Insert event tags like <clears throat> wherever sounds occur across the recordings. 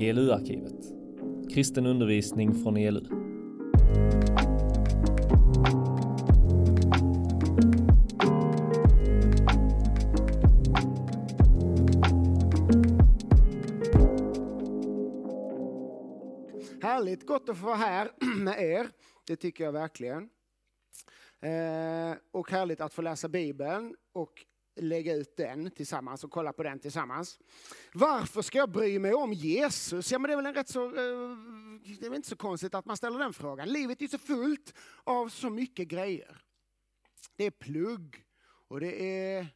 ELU-arkivet. Kristen undervisning från ELU. Härligt, gott att få vara här <clears throat> med er. Det tycker jag verkligen. Eh, och härligt att få läsa Bibeln och lägga ut den tillsammans och kolla på den tillsammans. Varför ska jag bry mig om Jesus? Ja, men det är väl en rätt så, eh, det är inte så konstigt att man ställer den frågan. Livet är så fullt av så mycket grejer. Det är plugg och det är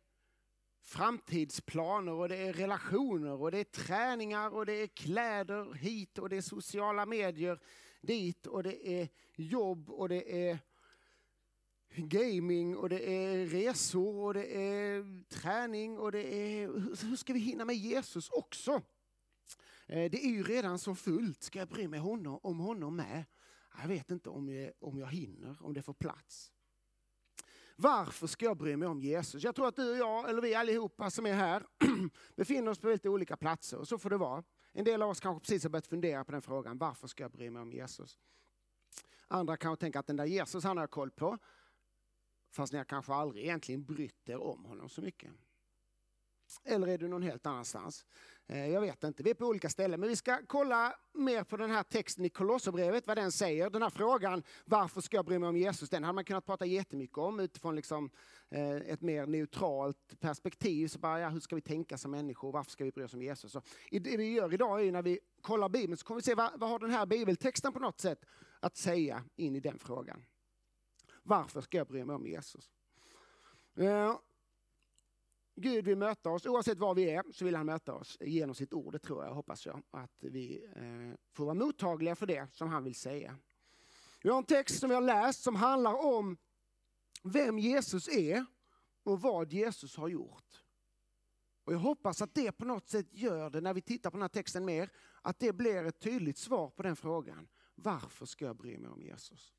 framtidsplaner och det är relationer och det är träningar och det är kläder hit och det är sociala medier dit och det är jobb och det är gaming och det är resor och det är träning och det är hur ska vi hinna med Jesus också? Eh, det är ju redan så fullt, ska jag bry mig honom, om honom med? Jag vet inte om jag, om jag hinner, om det får plats. Varför ska jag bry mig om Jesus? Jag tror att du och jag, eller vi allihopa som är här, <clears throat> befinner oss på lite olika platser och så får det vara. En del av oss kanske precis har börjat fundera på den frågan, varför ska jag bry mig om Jesus? Andra kanske tänker att den där Jesus han har jag koll på, fast ni har kanske aldrig egentligen brytt er om honom så mycket. Eller är du någon helt annanstans? Eh, jag vet inte, vi är på olika ställen. Men vi ska kolla mer på den här texten i Kolosserbrevet, vad den säger. Den här frågan, varför ska jag bry mig om Jesus? Den hade man kunnat prata jättemycket om utifrån liksom, eh, ett mer neutralt perspektiv. Så bara, ja, hur ska vi tänka som människor? Varför ska vi bry oss om Jesus? Så det vi gör idag är ju när vi kollar Bibeln så kommer vi se vad, vad har den här bibeltexten på något sätt att säga in i den frågan. Varför ska jag bry mig om Jesus? Eh, Gud vill möta oss, oavsett var vi är, så vill han möta oss genom sitt ord. Det tror jag, hoppas jag, att vi eh, får vara mottagliga för det som han vill säga. Vi har en text som vi har läst som handlar om vem Jesus är och vad Jesus har gjort. Och jag hoppas att det på något sätt gör det, när vi tittar på den här texten mer, att det blir ett tydligt svar på den frågan. Varför ska jag bry mig om Jesus?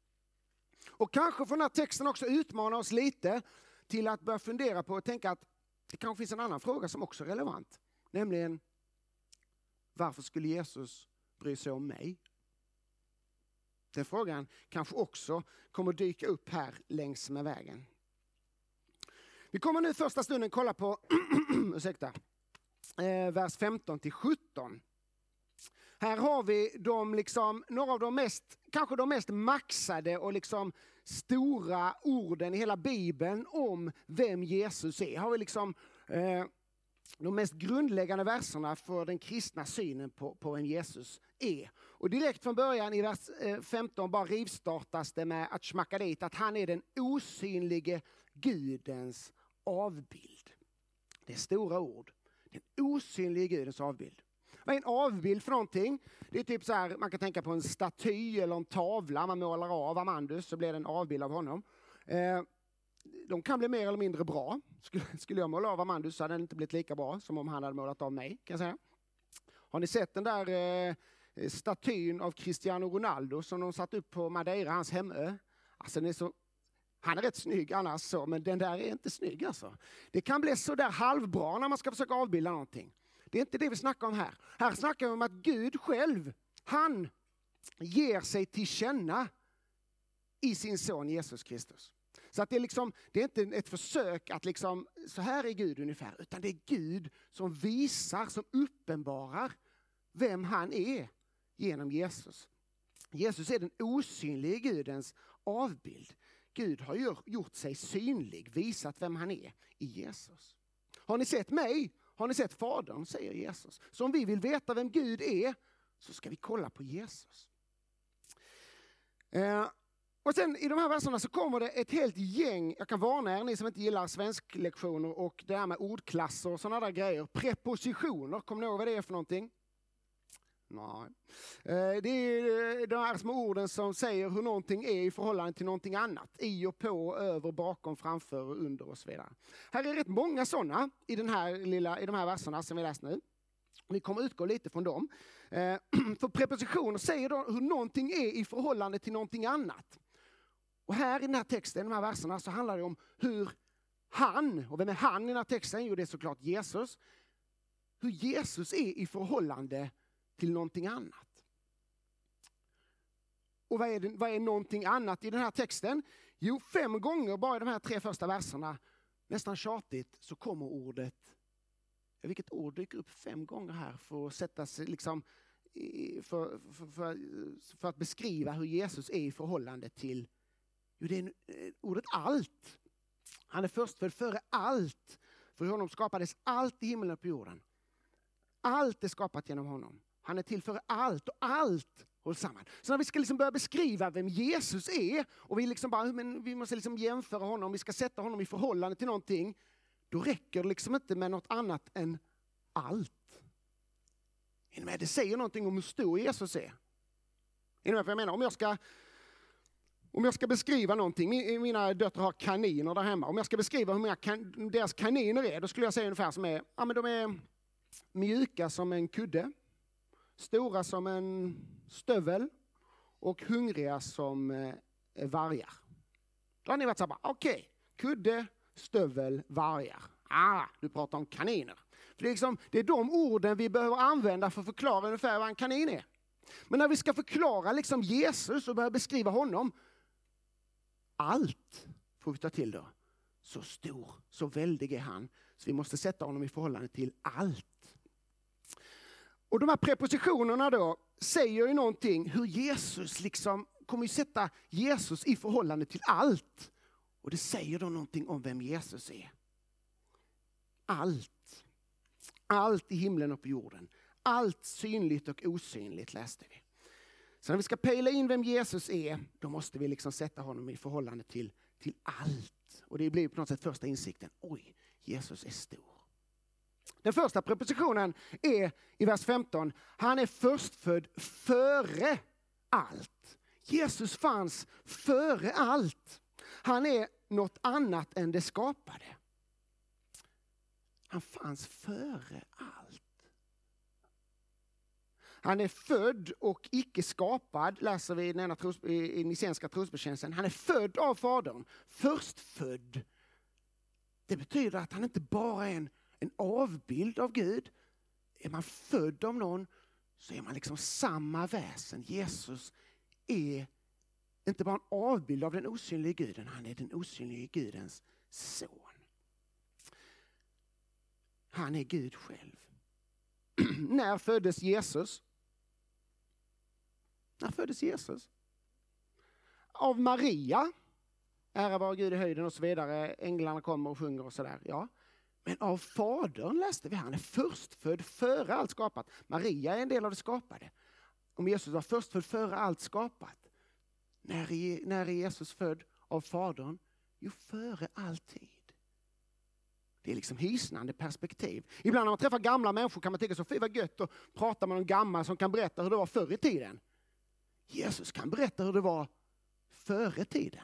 Och kanske får den här texten också utmana oss lite till att börja fundera på och tänka att det kanske finns en annan fråga som också är relevant. Nämligen, varför skulle Jesus bry sig om mig? Den frågan kanske också kommer dyka upp här längs med vägen. Vi kommer nu första stunden kolla på <clears throat> ursäkta, eh, vers 15 till 17. Här har vi de liksom, några av de mest, kanske de mest maxade och liksom stora orden i hela Bibeln om vem Jesus är. Här har vi liksom eh, de mest grundläggande verserna för den kristna synen på, på vem Jesus är. Och direkt från början i vers eh, 15 bara rivstartas det med att smacka dit att han är den osynlige Gudens avbild. Det är stora ord. Den osynlige Gudens avbild. Vad är en avbild för någonting? Det är typ så här, man kan tänka på en staty eller en tavla. Man målar av Amandus så blir det en avbild av honom. Eh, de kan bli mer eller mindre bra. Skulle, skulle jag måla av Amandus så hade den inte blivit lika bra som om han hade målat av mig. kan jag säga. Har ni sett den där eh, statyn av Cristiano Ronaldo som de satt upp på Madeira, hans hemö? Alltså den är så han är rätt snygg annars, så, men den där är inte snygg. Alltså. Det kan bli så där halvbra när man ska försöka avbilda någonting. Det är inte det vi snackar om här. Här snackar vi om att Gud själv, han ger sig till känna i sin son Jesus Kristus. Så att det, är liksom, det är inte ett försök att liksom, så här är Gud ungefär, utan det är Gud som visar, som uppenbarar vem han är genom Jesus. Jesus är den osynlige Gudens avbild. Gud har gjort sig synlig, visat vem han är i Jesus. Har ni sett mig? Har ni sett Fadern? säger Jesus. Så om vi vill veta vem Gud är så ska vi kolla på Jesus. Eh, och sen i de här verserna så kommer det ett helt gäng, jag kan varna er ni som inte gillar svensklektioner och det här med ordklasser och sådana där grejer. Prepositioner, kommer ni ihåg vad det är för någonting? Nej. Eh, det är eh, de här små orden som säger hur någonting är i förhållande till någonting annat. I och på, över, bakom, framför, under och så vidare. Här är rätt många sådana i, den här lilla, i de här verserna som vi läst nu. Vi kommer utgå lite från dem. Eh, <clears throat> för prepositioner säger då hur någonting är i förhållande till någonting annat. Och här i den här texten, i de här verserna, så handlar det om hur han, och vem är han i den här texten? Jo, det är såklart Jesus. Hur Jesus är i förhållande till någonting annat. Och vad är, det, vad är någonting annat i den här texten? Jo, fem gånger bara i de här tre första verserna, nästan tjatigt, så kommer ordet vilket ord dyker upp fem gånger här för att sätta sig liksom för, för, för, för, att beskriva hur Jesus är i förhållande till jo, det är eh, ordet allt. Han är förstfödd före allt. För honom skapades allt i himlen och på jorden. Allt är skapat genom honom. Han är till för allt och allt hålls samman. Så när vi ska liksom börja beskriva vem Jesus är och vi, liksom bara, men vi måste liksom jämföra honom, vi ska sätta honom i förhållande till någonting, då räcker det liksom inte med något annat än allt. Det säger någonting om hur stor Jesus är. Är vad jag menar? Om jag ska om jag ska beskriva någonting, mina döttrar har kaniner där hemma. Om jag ska beskriva hur många kan, deras kaniner är, då skulle jag säga ungefär som är, ja men de är mjuka som en kudde, stora som en stövel och hungriga som eh, eh, vargar. Då har ni varit såhär, okej, okay, kudde, stövel, vargar. Ah, du pratar om kaniner. För det, är liksom, det är de orden vi behöver använda för att förklara ungefär vad en kanin är. Men när vi ska förklara liksom Jesus och börja beskriva honom, allt får vi ta till då. Så stor, så väldig är han, så vi måste sätta honom i förhållande till allt. Och de här prepositionerna då säger ju någonting hur Jesus liksom kommer ju sätta Jesus i förhållande till allt. Och det säger då någonting om vem Jesus är. Allt. Allt i himlen och på jorden. Allt synligt och osynligt läste vi. Så när vi ska pejla in vem Jesus är, då måste vi liksom sätta honom i förhållande till, till allt. Och det blir på något sätt första insikten. Oj, Jesus är stor. Den första prepositionen är i vers 15. Han är förstfödd före allt. Jesus fanns före allt. Han är något annat än det skapade. Han fanns före allt. Han är född och icke skapad, läser vi i den tros, i Nicenska trosbekännelsen. Han är född av Fadern, förstfödd. Det betyder att han inte bara är en, en avbild av Gud. Är man född av någon så är man liksom samma väsen. Jesus är inte bara en avbild av den osynliga guden, han är den osynliga Gudens son. Han är Gud själv. <clears throat> När föddes Jesus? När föddes Jesus? Av Maria. Ära vare Gud i höjden och så vidare. Änglarna kommer och sjunger och sådär. Ja. Men av Fadern läste vi, han är förstfödd före allt skapat. Maria är en del av det skapade. Om Jesus var förstfödd före allt skapat. När är, när är Jesus född av Fadern? Jo, före alltid. Det är liksom hisnande perspektiv. Ibland när man träffar gamla människor kan man tycka så fy vad gött att prata med någon gammal som kan berätta hur det var förr i tiden. Jesus kan berätta hur det var före tiden.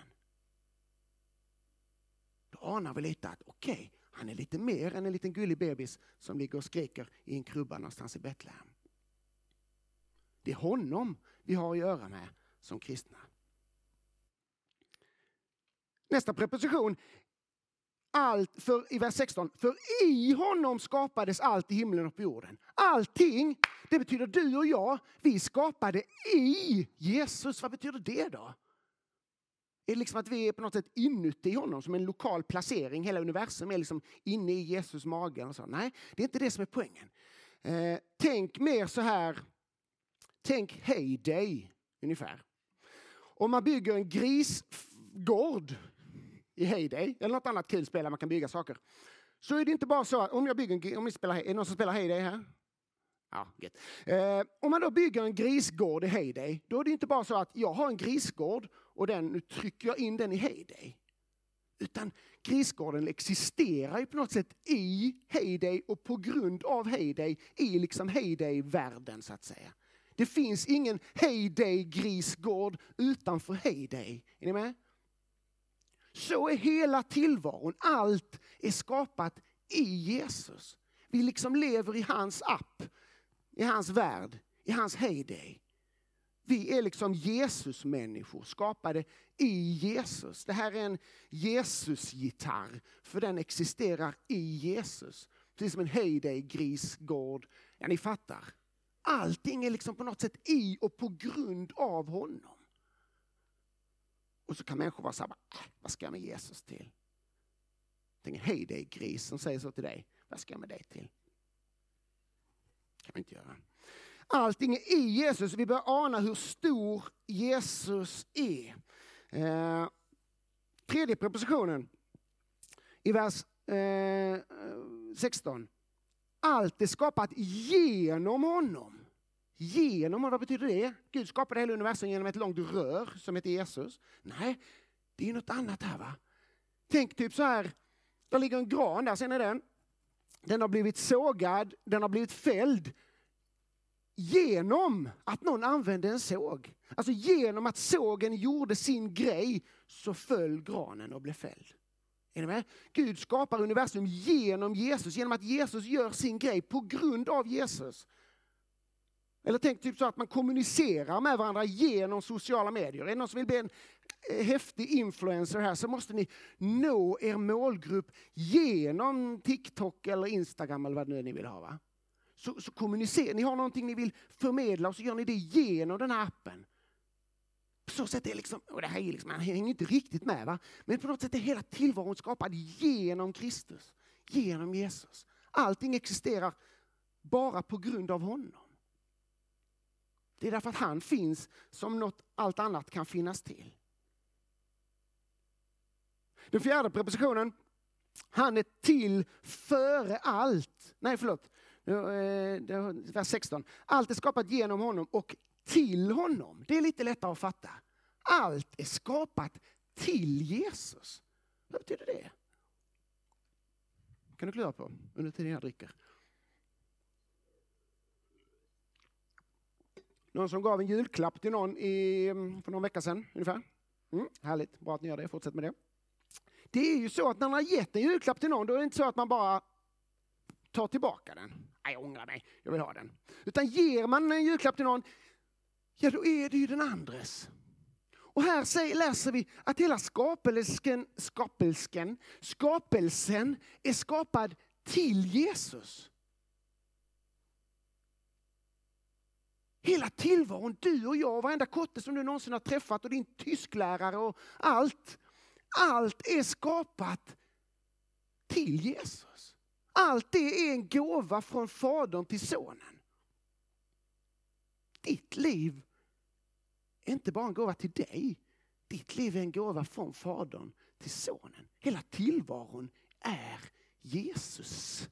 Då anar vi lite att okej, okay, han är lite mer än en liten gullig bebis som ligger och skriker i en krubba någonstans i Betlehem. Det är honom vi har att göra med som kristna. Nästa preposition allt, för, i vers 16, för i honom skapades allt i himlen och på jorden. Allting, det betyder du och jag, vi skapade i Jesus. Vad betyder det då? Är det liksom att vi är på något sätt inuti honom, som en lokal placering? Hela universum är liksom inne i Jesus mage? Och så. Nej, det är inte det som är poängen. Eh, tänk mer så här, tänk heyday ungefär. Om man bygger en grisgård i Heyday, eller något annat kul spel där man kan bygga saker. Så är det inte bara så att om jag bygger om jag spelar, är det någon som spelar Heyday här? Ja, eh, om man då bygger en grisgård i Heyday, då är det inte bara så att jag har en grisgård och den, nu trycker jag in den i Heyday. Utan grisgården existerar ju på något sätt i Heyday och på grund av Heyday i liksom Heyday-världen så att säga. Det finns ingen Heyday-grisgård utanför Heyday. Är ni med? Så är hela tillvaron. Allt är skapat i Jesus. Vi liksom lever i hans app, i hans värld, i hans heyday. Vi är liksom Jesus-människor, skapade i Jesus. Det här är en Jesus-gitarr, för den existerar i Jesus. Precis som en heyday-grisgård. Ja, ni fattar. Allting är liksom på något sätt i och på grund av honom. Och så kan människor vara så här, äh, vad ska jag med Jesus till? Tänk, en heyday-gris som säger så till dig. Vad ska jag med dig till? Kan vi inte göra. Allting är i Jesus. Vi börjar ana hur stor Jesus är. Eh, tredje propositionen i vers eh, 16. Allt är skapat genom honom. Genom vad betyder det? Gud skapade hela universum genom ett långt rör som heter Jesus. Nej, det är något annat här va. Tänk typ så här, där ligger en gran där, ser ni den? Den har blivit sågad, den har blivit fälld genom att någon använde en såg. Alltså genom att sågen gjorde sin grej så föll granen och blev fälld. Är ni med? Gud skapar universum genom Jesus, genom att Jesus gör sin grej på grund av Jesus. Eller tänk typ så att man kommunicerar med varandra genom sociala medier. Är det någon som vill bli en eh, häftig influencer här så måste ni nå er målgrupp genom TikTok eller Instagram eller vad det nu är ni vill ha. Va? Så, så kommunicerar ni, har någonting ni vill förmedla och så gör ni det genom den här appen. På så sätt är liksom, och det här är liksom, man hänger inte riktigt med va, men på något sätt är hela tillvaron skapad genom Kristus, genom Jesus. Allting existerar bara på grund av honom. Det är därför att han finns som något allt annat kan finnas till. Den fjärde prepositionen, han är till före allt. Nej, förlåt. Eh, vers 16. Allt är skapat genom honom och till honom. Det är lite lättare att fatta. Allt är skapat till Jesus. Vad betyder det? kan du klura på under tiden jag dricker. Någon som gav en julklapp till någon i, mm, för någon vecka sedan ungefär. Mm, härligt, bra att ni gör det. Fortsätt med det. Det är ju så att när man har gett en julklapp till någon, då är det inte så att man bara tar tillbaka den. Nej, jag ångrar mig, jag vill ha den. Utan ger man en julklapp till någon, ja då är det ju den andres. Och här säger, läser vi att hela skapelsken, skapelsken, skapelsen är skapad till Jesus. Hela tillvaron, du och jag, varenda kotte som du någonsin har träffat och din tysklärare och allt. Allt är skapat till Jesus. Allt det är en gåva från Fadern till Sonen. Ditt liv är inte bara en gåva till dig. Ditt liv är en gåva från Fadern till Sonen. Hela tillvaron är Jesus.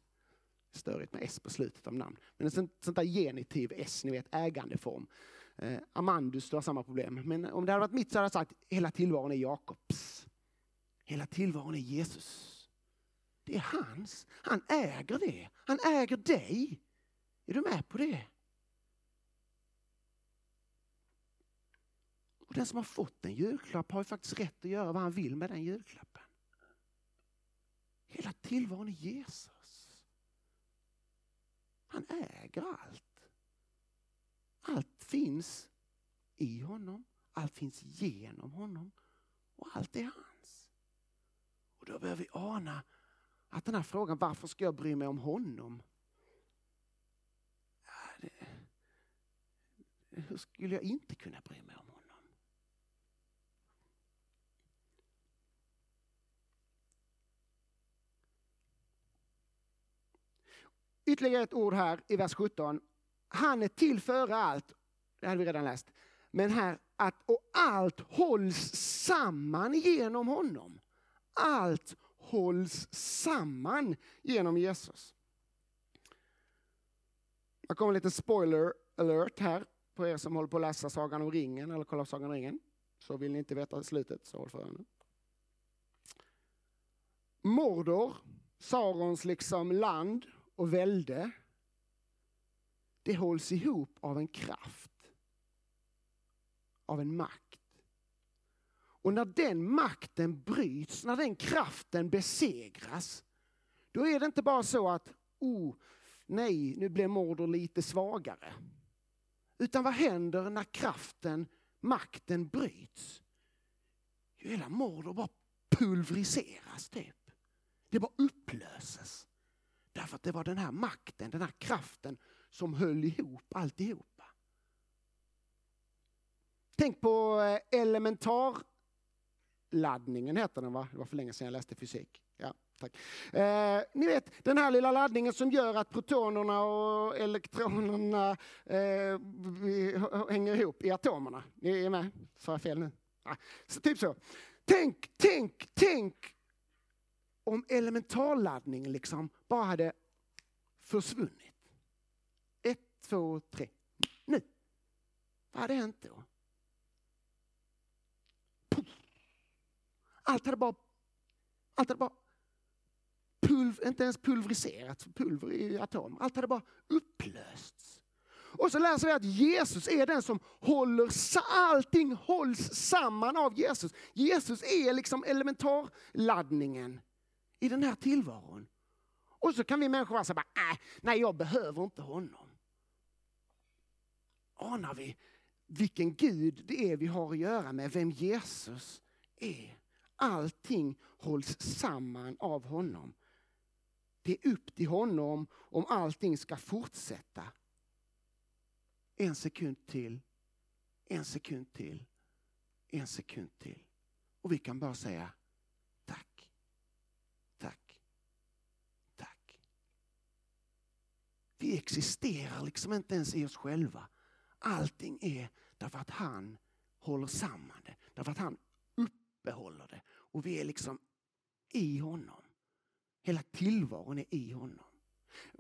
Störigt med S på slutet av namn. Men ett sånt, sånt där genitiv S, ni vet ägandeform. Eh, Amandus, du har samma problem. Men om det hade varit mitt så hade jag sagt hela tillvaron är Jakobs. Hela tillvaron är Jesus. Det är hans. Han äger det. Han äger dig. Är du med på det? Och den som har fått en julklapp har ju faktiskt rätt att göra vad han vill med den julklappen. Hela tillvaron är Jesus. Han äger allt. Allt finns i honom, allt finns genom honom och allt är hans. Och då behöver vi ana att den här frågan, varför ska jag bry mig om honom? hur skulle jag inte kunna bry mig om Ytterligare ett ord här i vers 17. Han är till före allt. Det hade vi redan läst. Men här att och allt hålls samman genom honom. Allt hålls samman genom Jesus. Jag kommer lite spoiler alert här på er som håller på att läsa Sagan om ringen eller kollar Sagan om ringen. Så vill ni inte veta slutet så håll för öronen. Mordor, Sarons liksom land och välde, det hålls ihop av en kraft, av en makt. Och när den makten bryts, när den kraften besegras, då är det inte bara så att, oh, nej, nu blev Mordor lite svagare. Utan vad händer när kraften, makten bryts? Jo, hela Mordor bara pulveriseras typ. Det bara upplöses. Därför att det var den här makten, den här kraften som höll ihop alltihopa. Tänk på eh, elementarladdningen, heter den va? Det var för länge sedan jag läste fysik. Ja, tack. Eh, ni vet den här lilla laddningen som gör att protonerna och elektronerna eh, hänger ihop i atomerna. Ni är med? Sa jag fel nu? Ah, så typ så. Tänk, tänk, tänk om elementarladdningen liksom bara hade försvunnit. Ett, två, tre. Nu. Vad hade hänt då? Allt hade bara, allt hade bara pulv, inte ens pulveriserats, pulver i atomer. Allt hade bara upplösts. Och så läser vi att Jesus är den som håller, allting hålls samman av Jesus. Jesus är liksom elementarladdningen i den här tillvaron. Och så kan vi människor vara så bara, äh, nej jag behöver inte honom. Anar vi vilken Gud det är vi har att göra med, vem Jesus är? Allting hålls samman av honom. Det är upp till honom om allting ska fortsätta. En sekund till, en sekund till, en sekund till. Och vi kan bara säga tack, tack, tack. Vi existerar liksom inte ens i oss själva. Allting är därför att han håller samman det, därför att han uppehåller det. Och vi är liksom i honom. Hela tillvaron är i honom.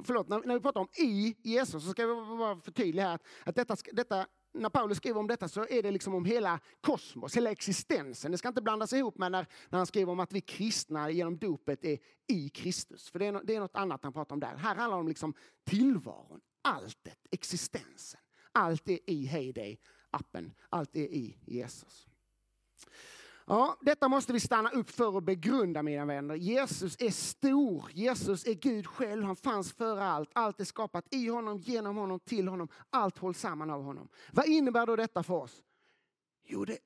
Förlåt, när, när vi pratar om i Jesus så ska vi vara förtydliga här att detta, detta, när Paulus skriver om detta så är det liksom om hela kosmos, hela existensen. Det ska inte blandas ihop med när, när han skriver om att vi kristna genom dopet är i Kristus. För det är, det är något annat han pratar om där. Här handlar det om liksom tillvaron, alltet, existensen. Allt är i Heyday appen, allt är i Jesus. Ja, detta måste vi stanna upp för och begrunda mina vänner. Jesus är stor, Jesus är Gud själv, han fanns före allt. Allt är skapat i honom, genom honom, till honom. Allt hålls samman av honom. Vad innebär då detta för oss? Jo, det,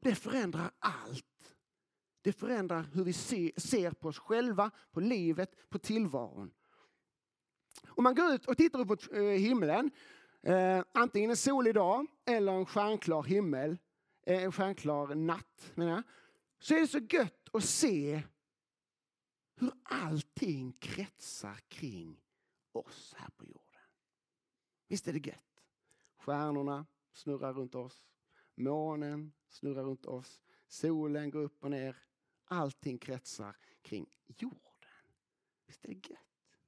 det förändrar allt. Det förändrar hur vi se, ser på oss själva, på livet, på tillvaron. Om man går ut och tittar upp mot eh, himlen, eh, antingen en solig dag eller en stjärnklar himmel, Eh, en stjärnklar natt, menar jag, så är det så gött att se hur allting kretsar kring oss här på jorden. Visst är det gött? Stjärnorna snurrar runt oss, månen snurrar runt oss, solen går upp och ner. Allting kretsar kring jorden. Visst är det gött?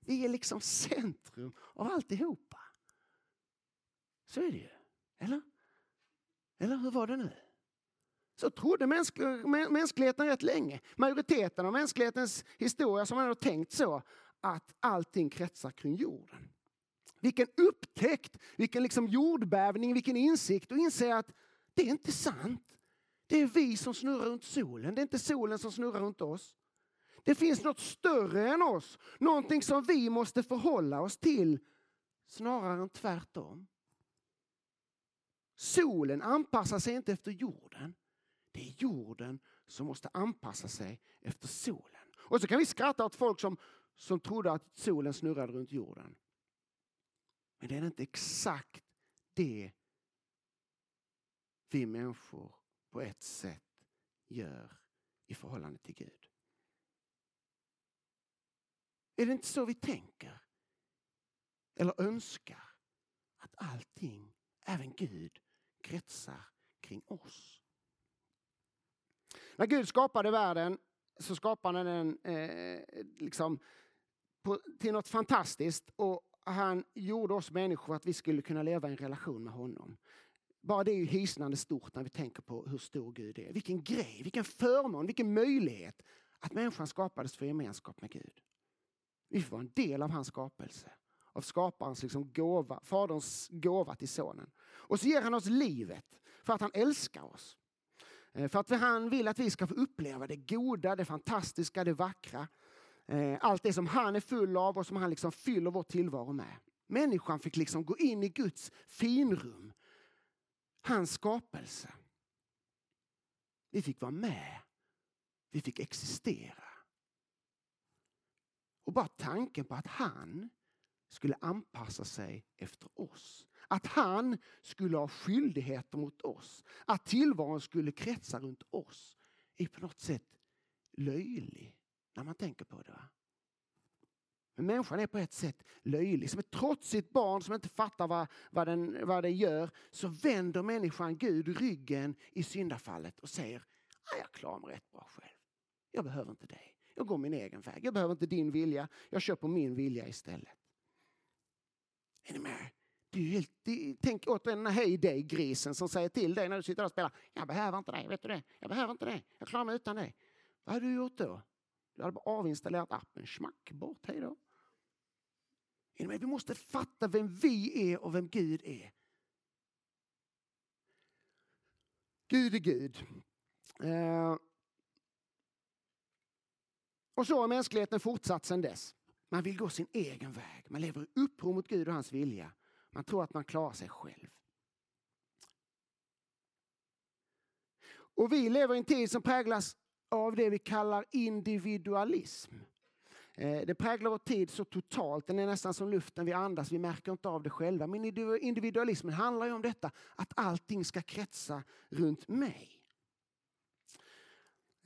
Vi är liksom centrum av alltihopa. Så är det ju, eller? Eller hur var det nu? Så trodde mänskligheten rätt länge. Majoriteten av mänsklighetens historia som har tänkt så att allting kretsar kring jorden. Vilken upptäckt, vilken liksom jordbävning, vilken insikt och inse att det är inte sant. Det är vi som snurrar runt solen, det är inte solen som snurrar runt oss. Det finns något större än oss, någonting som vi måste förhålla oss till snarare än tvärtom. Solen anpassar sig inte efter jorden. Det är jorden som måste anpassa sig efter solen. Och så kan vi skratta åt folk som, som trodde att solen snurrade runt jorden. Men det är inte exakt det vi människor på ett sätt gör i förhållande till Gud. Är det inte så vi tänker? Eller önskar? Att allting, även Gud, kretsar kring oss. När Gud skapade världen så skapade han den eh, liksom på, till något fantastiskt och han gjorde oss människor för att vi skulle kunna leva i en relation med honom. Bara det är ju hisnande stort när vi tänker på hur stor Gud är. Vilken grej, vilken förmån, vilken möjlighet att människan skapades för gemenskap med Gud. Vi får vara en del av hans skapelse av skaparens liksom gåva, faderns gåva till sonen. Och så ger han oss livet för att han älskar oss. Eh, för att han vill att vi ska få uppleva det goda, det fantastiska, det vackra. Eh, allt det som han är full av och som han liksom fyller vår tillvaro med. Människan fick liksom gå in i Guds finrum. Hans skapelse. Vi fick vara med. Vi fick existera. Och bara tanken på att han skulle anpassa sig efter oss. Att han skulle ha skyldigheter mot oss. Att tillvaron skulle kretsa runt oss är på något sätt löjlig när man tänker på det. Va? Men människan är på ett sätt löjlig. Som ett trotsigt barn som inte fattar vad, vad, den, vad den gör så vänder människan Gud ryggen i syndafallet och säger ah, jag klarar mig rätt bra själv. Jag behöver inte dig. Jag går min egen väg. Jag behöver inte din vilja. Jag kör på min vilja istället. Är ni med? Det är helt, det, tänk återigen den här hej dig grisen som säger till dig när du sitter och spelar. Jag behöver inte dig, vet du det? Jag behöver inte dig. Jag klarar mig utan dig. Vad har du gjort då? Du hade bara avinstallerat appen. Smack, bort, hej då. Vi måste fatta vem vi är och vem Gud är. Gud är Gud. Eh. Och så har mänskligheten fortsatt sedan dess. Man vill gå sin egen väg. Man lever i uppror mot Gud och hans vilja. Man tror att man klarar sig själv. Och vi lever i en tid som präglas av det vi kallar individualism. Eh, det präglar vår tid så totalt, den är nästan som luften vi andas, vi märker inte av det själva. Men individualismen handlar ju om detta, att allting ska kretsa runt mig.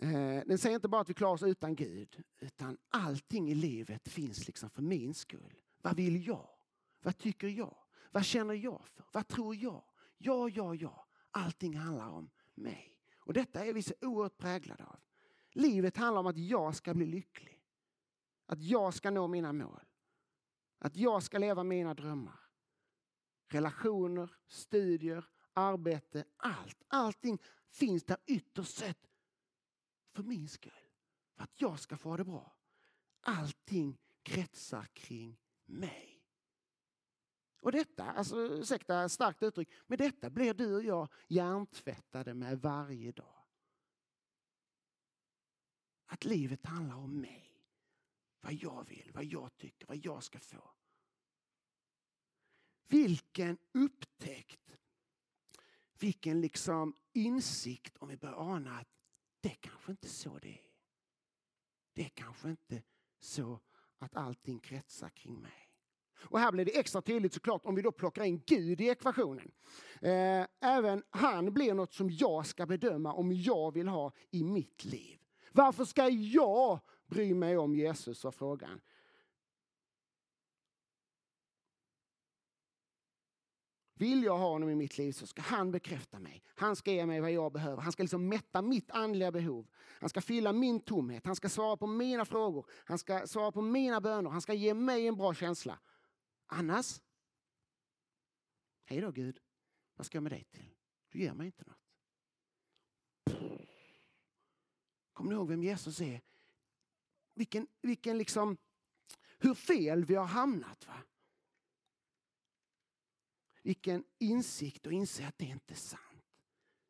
Eh, den säger inte bara att vi klarar oss utan Gud, utan allting i livet finns liksom för min skull. Vad vill jag? Vad tycker jag? Vad känner jag för? Vad tror jag? Ja, ja, ja. Allting handlar om mig. Och detta är vi så oerhört präglade av. Livet handlar om att jag ska bli lycklig. Att jag ska nå mina mål. Att jag ska leva mina drömmar. Relationer, studier, arbete, allt. Allting finns där ytterst sett för min skull. För att jag ska få det bra. Allting kretsar kring mig. Och detta, alltså ursäkta starkt uttryck, men detta blir du och jag hjärntvättade med varje dag. Att livet handlar om mig. Vad jag vill, vad jag tycker, vad jag ska få. Vilken upptäckt, vilken liksom insikt om vi börjar ana att det är kanske inte så det är. Det är kanske inte så att allting kretsar kring mig. Och här blir det extra tydligt såklart om vi då plockar in Gud i ekvationen. Eh, även han blir något som jag ska bedöma om jag vill ha i mitt liv. Varför ska jag bry mig om Jesus var frågan. Vill jag ha honom i mitt liv så ska han bekräfta mig. Han ska ge mig vad jag behöver. Han ska liksom mätta mitt andliga behov. Han ska fylla min tomhet. Han ska svara på mina frågor. Han ska svara på mina böner. Han ska ge mig en bra känsla. Annars, hej då Gud. Vad ska jag med dig till? Du ger mig inte något. Kommer ni ihåg vem Jesus är? Vilken, vilken liksom, hur fel vi har hamnat. Va? Vilken insikt och inse att det inte är sant.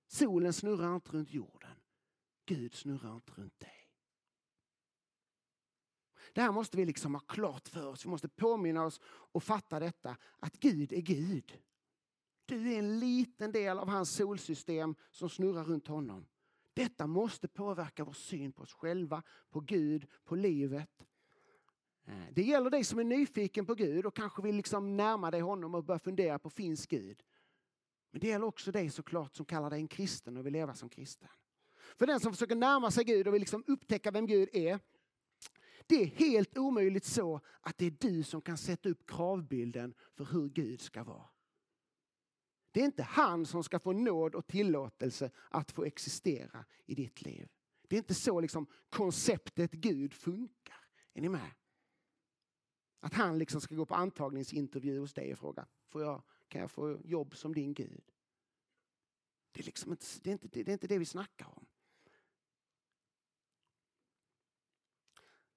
Solen snurrar inte runt jorden. Gud snurrar inte runt dig. Det här måste vi liksom ha klart för oss. Vi måste påminna oss och fatta detta att Gud är Gud. Du är en liten del av hans solsystem som snurrar runt honom. Detta måste påverka vår syn på oss själva, på Gud, på livet. Eh, det gäller dig som är nyfiken på Gud och kanske vill liksom närma dig honom och börja fundera på finns Gud? Men det gäller också dig såklart som kallar dig en kristen och vill leva som kristen. För den som försöker närma sig Gud och vill liksom upptäcka vem Gud är. Det är helt omöjligt så att det är du som kan sätta upp kravbilden för hur Gud ska vara. Det är inte han som ska få nåd och tillåtelse att få existera i ditt liv. Det är inte så liksom konceptet Gud funkar. Är ni med? Att han liksom ska gå på antagningsintervju hos dig och fråga, får jag, kan jag få jobb som din Gud? Det är, liksom inte, det, är inte, det är inte det vi snackar om.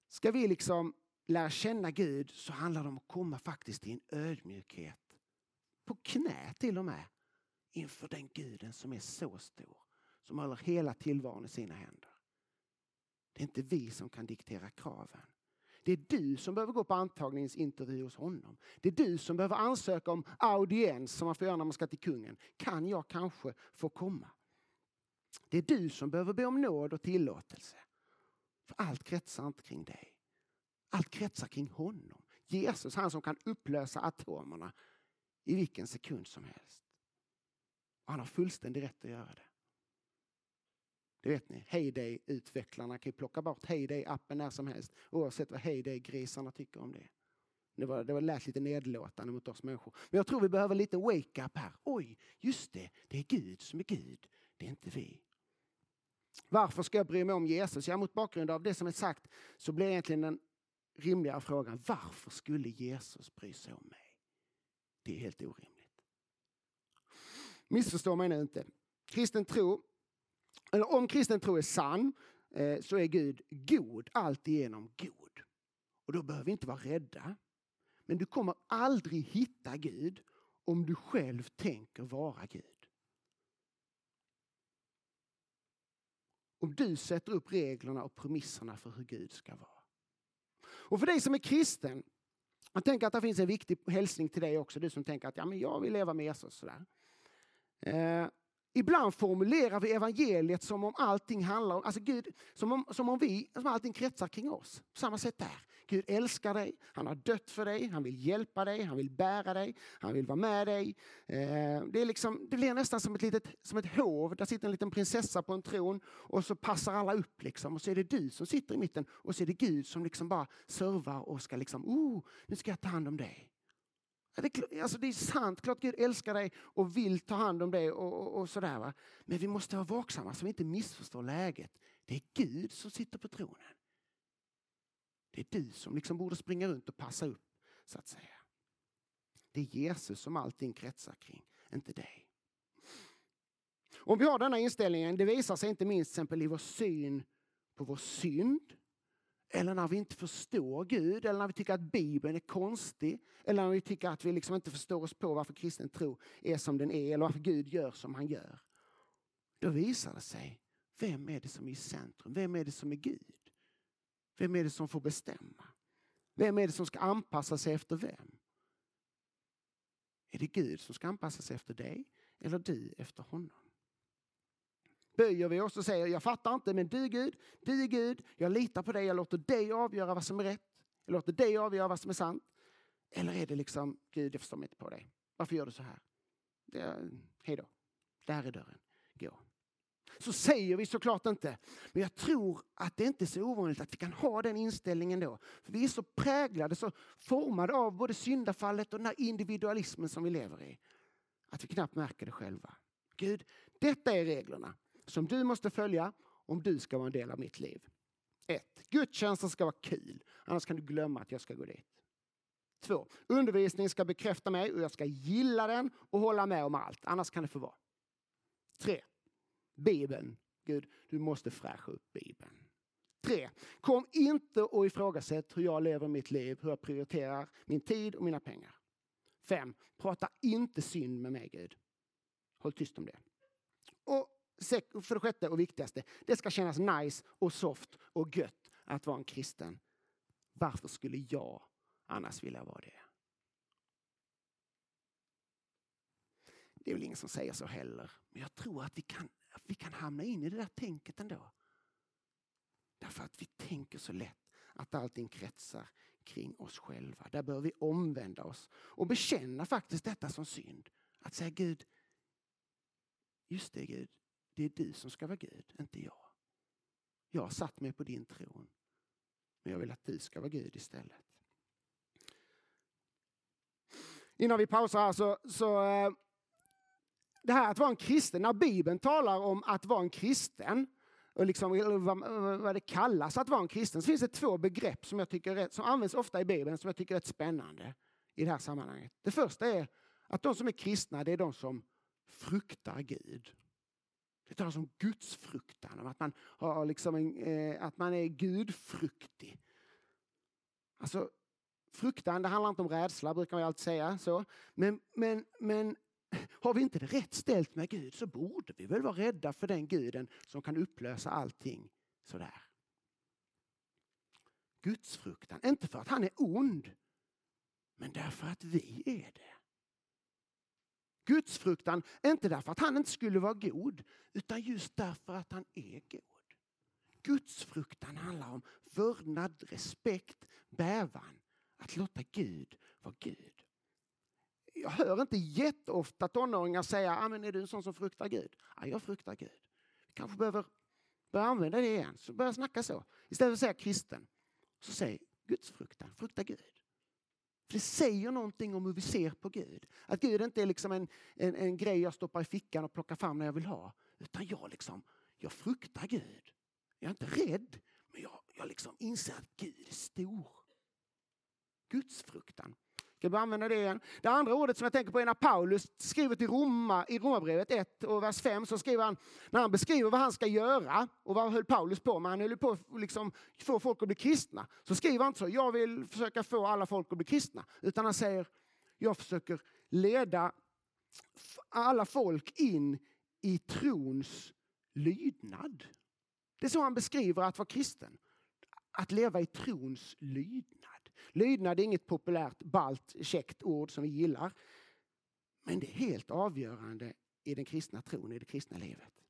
Ska vi liksom lära känna Gud så handlar det om att komma faktiskt i en ödmjukhet på knä till och med inför den guden som är så stor. Som håller hela tillvaron i sina händer. Det är inte vi som kan diktera kraven. Det är du som behöver gå på antagningsintervju hos honom. Det är du som behöver ansöka om audiens som man får göra när man ska till kungen. Kan jag kanske få komma? Det är du som behöver be om nåd och tillåtelse. För allt kretsar inte kring dig. Allt kretsar kring honom. Jesus, han som kan upplösa atomerna i vilken sekund som helst. Och han har fullständig rätt att göra det. Det vet ni, Heyday-utvecklarna kan ju plocka bort Heyday-appen när som helst oavsett vad Heyday-grisarna tycker om det. Det, var, det var lät lite nedlåtande mot oss människor. Men jag tror vi behöver lite wake-up här. Oj, just det, det är Gud som är Gud, det är inte vi. Varför ska jag bry mig om Jesus? Ja, mot bakgrund av det som är sagt så blir egentligen den rimliga frågan, varför skulle Jesus bry sig om mig? Det är helt orimligt. Missförstå mig nu inte. Kristen tro, eller om kristen tro är sann eh, så är Gud god, alltigenom god. Och då behöver vi inte vara rädda. Men du kommer aldrig hitta Gud om du själv tänker vara Gud. Om du sätter upp reglerna och premisserna för hur Gud ska vara. Och för dig som är kristen, jag tänker att det finns en viktig hälsning till dig också, du som tänker att ja, men jag vill leva med Jesus. Sådär. Eh, ibland formulerar vi evangeliet som om allting handlar om, alltså Gud, som om, som om vi, som allting kretsar kring oss. På samma sätt där. Gud älskar dig, han har dött för dig, han vill hjälpa dig, han vill bära dig, han vill vara med dig. Eh, det, är liksom, det blir nästan som ett, litet, som ett hov, där sitter en liten prinsessa på en tron och så passar alla upp liksom. Och så är det du som sitter i mitten och så är det Gud som liksom bara servar och ska liksom, oh, nu ska jag ta hand om dig. Det, alltså det är sant, klart Gud älskar dig och vill ta hand om dig. Och, och, och sådär, va? Men vi måste vara vaksamma så vi inte missförstår läget. Det är Gud som sitter på tronen. Det är du som liksom borde springa runt och passa upp, så att säga. Det är Jesus som allting kretsar kring, inte dig. Om vi har denna inställningen, det visar sig inte minst exempel i vår syn på vår synd, eller när vi inte förstår Gud, eller när vi tycker att Bibeln är konstig, eller när vi tycker att vi liksom inte förstår oss på varför kristen tro är som den är, eller varför Gud gör som han gör. Då visar det sig, vem är det som är i centrum? Vem är det som är Gud? Vem är det som får bestämma? Vem är det som ska anpassa sig efter vem? Är det Gud som ska anpassa sig efter dig eller du efter honom? Böjer vi oss och säger jag fattar inte men du Gud, du är Gud, jag litar på dig, jag låter dig avgöra vad som är rätt. Jag låter dig avgöra vad som är sant. Eller är det liksom Gud jag förstår mig inte på dig. Varför gör du så här? Det, hej då. Där är dörren. Gå så säger vi såklart inte. Men jag tror att det inte är så ovanligt att vi kan ha den inställningen då. För vi är så präglade, så formade av både syndafallet och den här individualismen som vi lever i. Att vi knappt märker det själva. Gud, detta är reglerna som du måste följa om du ska vara en del av mitt liv. 1. Gudstjänsten ska vara kul, annars kan du glömma att jag ska gå dit. 2. Undervisningen ska bekräfta mig och jag ska gilla den och hålla med om allt, annars kan det få vara. 3. Bibeln. Gud, du måste fräscha upp Bibeln. 3. kom inte och ifrågasätt hur jag lever mitt liv, hur jag prioriterar min tid och mina pengar. 5. prata inte synd med mig Gud. Håll tyst om det. Och för det sjätte och viktigaste, det ska kännas nice och soft och gött att vara en kristen. Varför skulle jag annars vilja vara det? Det är väl ingen som säger så heller. Men jag tror att vi kan att vi kan hamna in i det där tänket ändå. Därför att vi tänker så lätt att allting kretsar kring oss själva. Där bör vi omvända oss och bekänna faktiskt detta som synd. Att säga Gud, just det Gud, det är du som ska vara Gud, inte jag. Jag har satt mig på din tron. Men jag vill att du ska vara Gud istället. Innan vi pausar här så, så eh, det här att vara en kristen, när Bibeln talar om att vara en kristen, och liksom vad, vad det kallas att vara en kristen, så finns det två begrepp som, jag tycker är, som används ofta i Bibeln som jag tycker är rätt spännande i det här sammanhanget. Det första är att de som är kristna, det är de som fruktar Gud. Det talas om gudsfruktan, om att man, har liksom en, eh, att man är gudfruktig. Alltså, fruktan, det handlar inte om rädsla, brukar man alltid säga. så. Men, men, men har vi inte det rätt ställt med Gud så borde vi väl vara rädda för den guden som kan upplösa allting sådär. Gudsfruktan, inte för att han är ond, men därför att vi är det. Gudsfruktan, inte därför att han inte skulle vara god, utan just därför att han är god. Gudsfruktan handlar om vördnad, respekt, bävan. Att låta Gud vara Gud. Jag hör inte jätteofta tonåringar säga, ah, men är du en sån som fruktar Gud? Ja, jag fruktar Gud. Vi kanske behöver börja använda det igen, så börja snacka så. Istället för att säga kristen, så säg gudsfruktan, frukta Gud. För det säger någonting om hur vi ser på Gud. Att Gud inte är liksom en, en, en grej jag stoppar i fickan och plockar fram när jag vill ha. Utan jag, liksom, jag fruktar Gud. Jag är inte rädd, men jag, jag liksom inser att Gud är stor. Gudsfruktan. Ska vi använda det igen? Det andra ordet som jag tänker på är när Paulus skriver till Roma, i Romarbrevet 1 och vers 5 så skriver han, när han beskriver vad han ska göra och vad höll Paulus på med? Han höll på att liksom få folk att bli kristna. Så skriver han inte så, jag vill försöka få alla folk att bli kristna. Utan han säger, jag försöker leda alla folk in i trons lydnad. Det är så han beskriver att vara kristen. Att leva i trons lydnad. Lydnad är inget populärt, balt, käckt ord som vi gillar. Men det är helt avgörande i den kristna tron, i det kristna livet.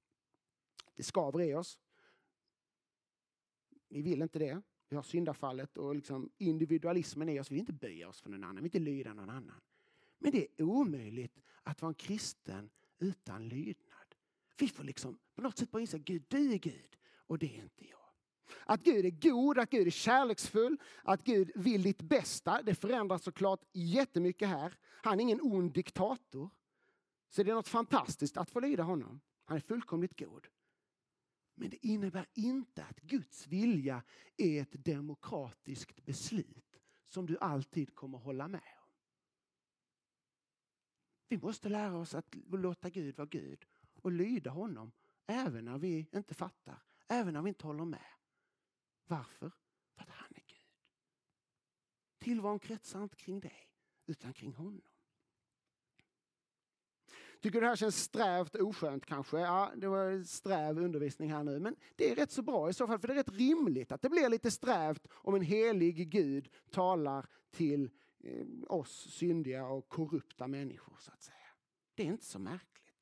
Det skaver i oss. Vi vill inte det. Vi har syndafallet och liksom individualismen i oss. Vi vill inte böja oss för någon annan, vi vill inte lyda någon annan. Men det är omöjligt att vara en kristen utan lydnad. Vi får liksom på något sätt bara inse att Gud, du är Gud och det är inte jag. Att Gud är god, att Gud är kärleksfull, att Gud vill ditt bästa. Det förändras såklart jättemycket här. Han är ingen ond diktator. Så det är något fantastiskt att få lyda honom. Han är fullkomligt god. Men det innebär inte att Guds vilja är ett demokratiskt beslut som du alltid kommer hålla med om. Vi måste lära oss att låta Gud vara Gud och lyda honom även när vi inte fattar, även när vi inte håller med. Varför? För att han är Gud. Tillvaron kretsar inte kring dig, utan kring honom. Tycker du det här känns strävt och oskönt kanske? Ja, det var sträv undervisning här nu. Men det är rätt så bra i så fall, för det är rätt rimligt att det blir lite strävt om en helig Gud talar till eh, oss syndiga och korrupta människor, så att säga. Det är inte så märkligt.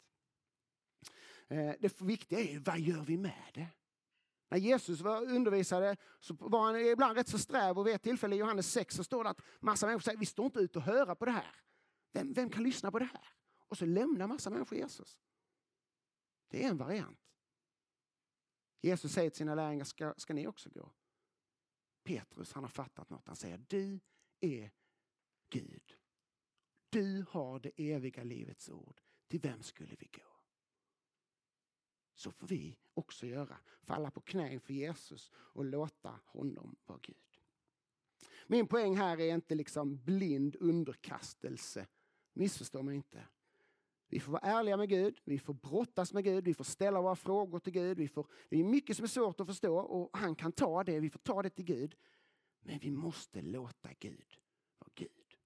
Eh, det viktiga är vad gör vi med det? När Jesus var undervisade så var han ibland rätt så sträv och vid ett tillfälle i Johannes 6 så står det att massa människor säger vi står inte ut och höra på det här. Vem, vem kan lyssna på det här? Och så lämnar massa människor Jesus. Det är en variant. Jesus säger till sina lärjungar, ska, ska ni också gå? Petrus han har fattat något. Han säger, du är Gud. Du har det eviga livets ord. Till vem skulle vi gå? Så får vi också göra. Falla på knä inför Jesus och låta honom vara Gud. Min poäng här är inte liksom blind underkastelse. Missförstå mig inte. Vi får vara ärliga med Gud, vi får brottas med Gud, vi får ställa våra frågor till Gud. Vi får, det är mycket som är svårt att förstå och han kan ta det, vi får ta det till Gud. Men vi måste låta Gud vara Gud.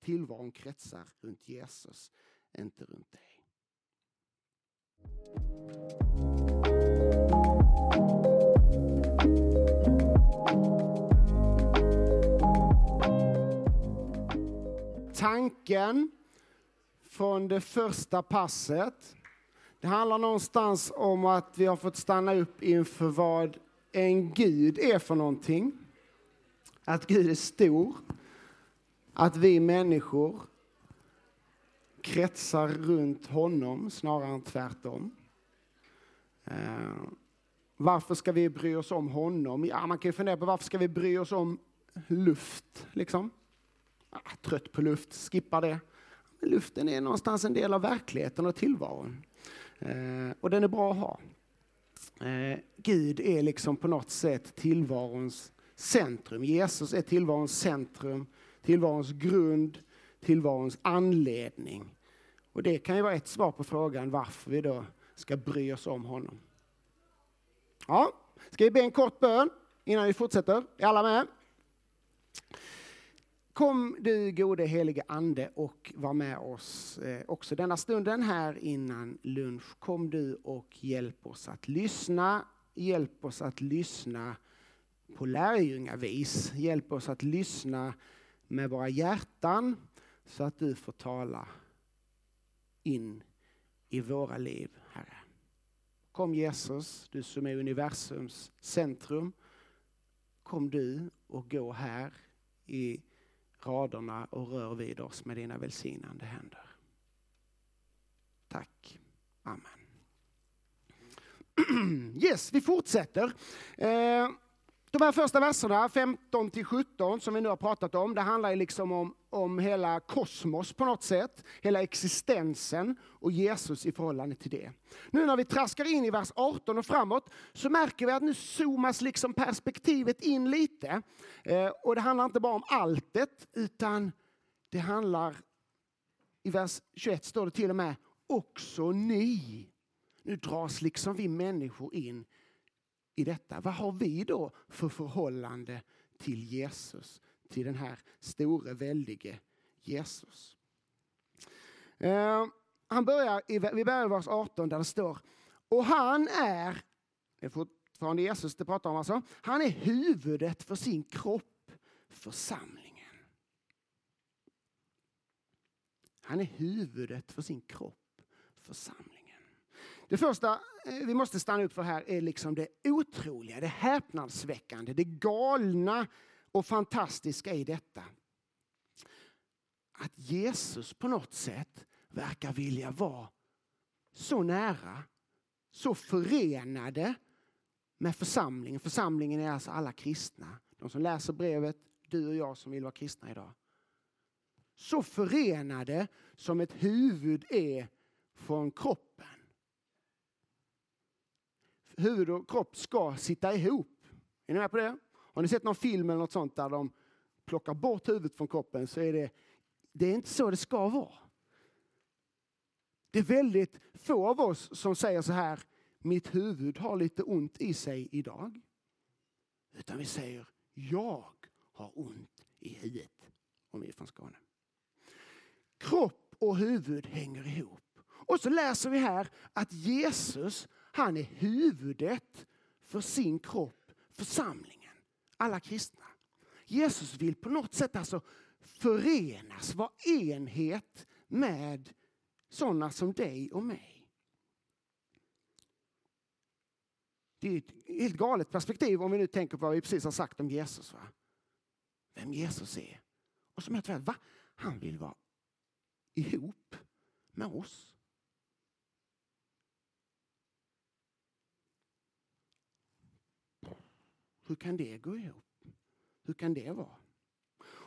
Tillvaron kretsar runt Jesus, inte runt dig. Tanken från det första passet. Det handlar någonstans om att vi har fått stanna upp inför vad en Gud är för någonting. Att Gud är stor. Att vi människor kretsar runt honom snarare än tvärtom. Eh, varför ska vi bry oss om honom? Ja, man kan ju fundera på varför ska vi bry oss om luft? Liksom? Ah, trött på luft, skippa det. Men luften är någonstans en del av verkligheten och tillvaron. Eh, och den är bra att ha. Eh, Gud är liksom på något sätt tillvarons centrum. Jesus är tillvarons centrum, tillvarons grund, tillvarons anledning. Och det kan ju vara ett svar på frågan varför vi då ska bry oss om honom. Ja, ska vi be en kort bön innan vi fortsätter? Är alla med? Kom du gode helige Ande och var med oss eh, också denna stunden här innan lunch. Kom du och hjälp oss att lyssna. Hjälp oss att lyssna på lärjungavis. Hjälp oss att lyssna med våra hjärtan så att du får tala in i våra liv, Herre. Kom Jesus, du som är universums centrum. kom du och gå här i raderna och rör vid oss med dina välsignande händer. Tack. Amen. <clears throat> Yes, vi fortsätter. Eh, de här första verserna, 15 till 17, som vi nu har pratat om, det handlar liksom om, om hela kosmos på något sätt, hela existensen och Jesus i förhållande till det. Nu när vi traskar in i vers 18 och framåt så märker vi att nu zoomas liksom perspektivet in lite. Eh, och det handlar inte bara om alltet, utan det handlar, i vers 21 står det till och med, också ni. Nu dras liksom vi människor in i detta. Vad har vi då för förhållande till Jesus? Till den här store, väldige Jesus. Uh, han börjar i, vi börjar i vers 18 där det står och han är, det är fortfarande Jesus det pratar om alltså, han är huvudet för sin kropp, församlingen. Han är huvudet för sin kropp, församlingen. Det första eh, vi måste stanna upp för här är liksom det otroliga, det häpnadsväckande, det galna och fantastiska i detta. Att Jesus på något sätt verkar vilja vara så nära, så förenade med församlingen. Församlingen är alltså alla kristna. De som läser brevet, du och jag som vill vara kristna idag. Så förenade som ett huvud är från kroppen huvud och kropp ska sitta ihop. Är ni med på det? Har ni sett någon film eller något sånt där de plockar bort huvudet från kroppen så är det, det är inte så det ska vara. Det är väldigt få av oss som säger så här, mitt huvud har lite ont i sig idag. Utan vi säger, jag har ont i huvudet. Om vi är från Skåne. Kropp och huvud hänger ihop. Och så läser vi här att Jesus han är huvudet för sin kropp, församlingen, alla kristna. Jesus vill på något sätt alltså förenas, vara enhet med sådana som dig och mig. Det är ett helt galet perspektiv om vi nu tänker på vad vi precis har sagt om Jesus. Va? Vem Jesus är. Och som jag va? Han vill vara ihop med oss. Hur kan det gå ihop? Hur kan det vara?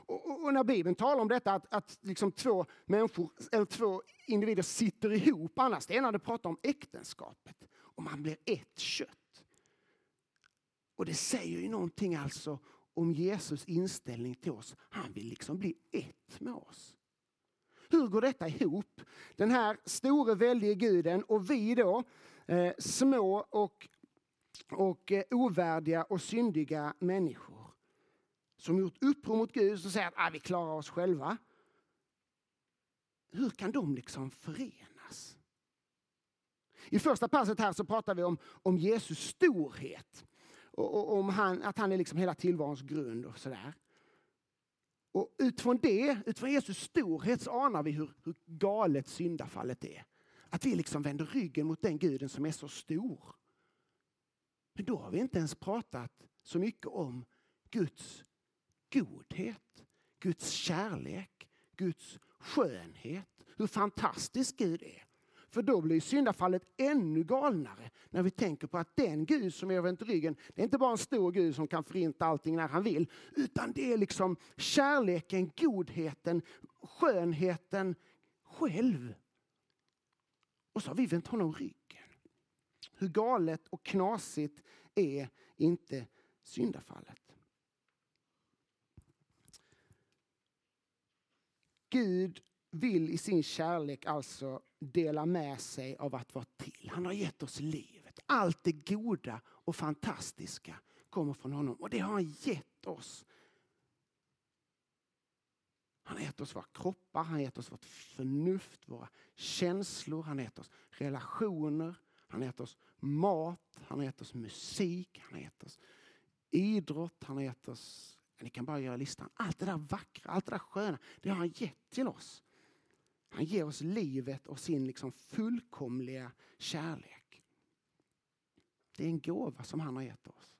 Och, och när Bibeln talar om detta att, att liksom två, människor, eller två individer sitter ihop, annars det är när det pratar om äktenskapet. Och man blir ett kött. Och det säger ju någonting alltså om Jesus inställning till oss. Han vill liksom bli ett med oss. Hur går detta ihop? Den här store väldige guden och vi då, eh, små och och eh, ovärdiga och syndiga människor som gjort uppror mot Gud och säger att ah, vi klarar oss själva. Hur kan de liksom förenas? I första passet här så pratar vi om, om Jesus storhet. Och, och om han, att han är liksom hela tillvarons grund och sådär. Och utifrån det, utifrån Jesus storhet så anar vi hur, hur galet syndafallet är. Att vi liksom vänder ryggen mot den guden som är så stor. Men då har vi inte ens pratat så mycket om Guds godhet, Guds kärlek, Guds skönhet. Hur fantastisk Gud är. För då blir syndafallet ännu galnare när vi tänker på att den Gud som är vänt ryggen, det är inte bara en stor Gud som kan förinta allting när han vill, utan det är liksom kärleken, godheten, skönheten själv. Och så har vi vänt honom ryggen. Hur galet och knasigt är inte syndafallet? Gud vill i sin kärlek alltså dela med sig av att vara till. Han har gett oss livet. Allt det goda och fantastiska kommer från honom och det har han gett oss. Han har gett oss våra kroppar, han har gett oss vårt förnuft, våra känslor, han har gett oss relationer, han har gett oss mat, han har gett oss musik, han har gett oss idrott, han har gett oss, ni kan bara göra listan, allt det där vackra, allt det där sköna, det har han gett till oss. Han ger oss livet och sin liksom fullkomliga kärlek. Det är en gåva som han har gett oss.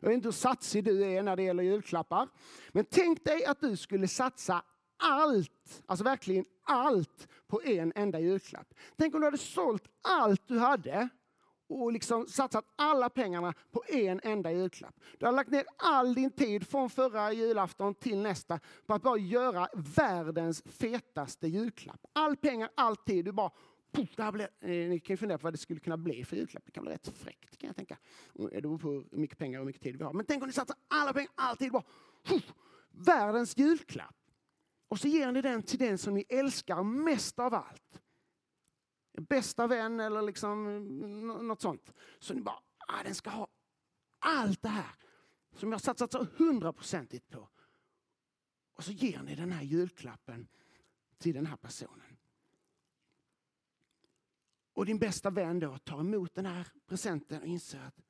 Jag vet inte hur satsig du är när det gäller julklappar. Men tänk dig att du skulle satsa allt, alltså verkligen allt, på en enda julklapp. Tänk om du hade sålt allt du hade och liksom satsat alla pengarna på en enda julklapp. Du har lagt ner all din tid från förra julafton till nästa på att bara göra världens fetaste julklapp. All pengar, all tid. Du bara Puff, det här blir, eh, ni kan ju fundera på vad det skulle kunna bli för julklapp. Det kan bli rätt fräckt kan jag tänka. Mm, det beror på hur mycket pengar och hur mycket tid vi har. Men tänk om ni satsar alla pengar, all tid. Bara, puff, världens julklapp. Och så ger ni den till den som ni älskar mest av allt bästa vän eller liksom något sånt. Så ni bara, ah, den ska ha allt det här som jag satsat så hundraprocentigt på. Och så ger ni den här julklappen till den här personen. Och din bästa vän då tar emot den här presenten och inser att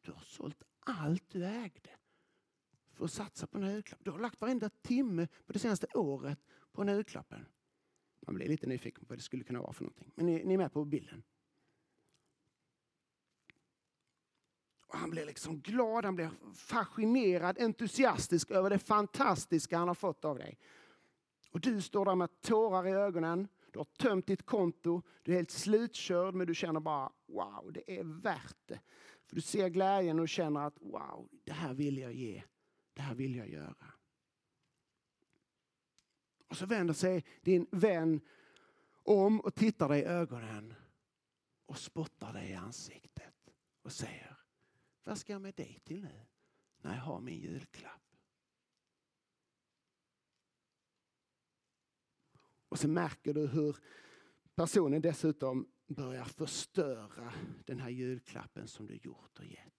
du har sålt allt du ägde för att satsa på den här julklappen. Du har lagt varenda timme på det senaste året på den här julklappen. Man blir lite nyfiken på vad det skulle kunna vara för någonting. Men ni, ni är med på bilden. Och han blir liksom glad, han blir fascinerad, entusiastisk över det fantastiska han har fått av dig. Och du står där med tårar i ögonen, du har tömt ditt konto, du är helt slutkörd men du känner bara wow, det är värt det. För Du ser glädjen och känner att wow, det här vill jag ge, det här vill jag göra. Och så vänder sig din vän om och tittar dig i ögonen och spottar dig i ansiktet och säger Vad ska jag med dig till nu när jag har min julklapp? Och så märker du hur personen dessutom börjar förstöra den här julklappen som du gjort och gett.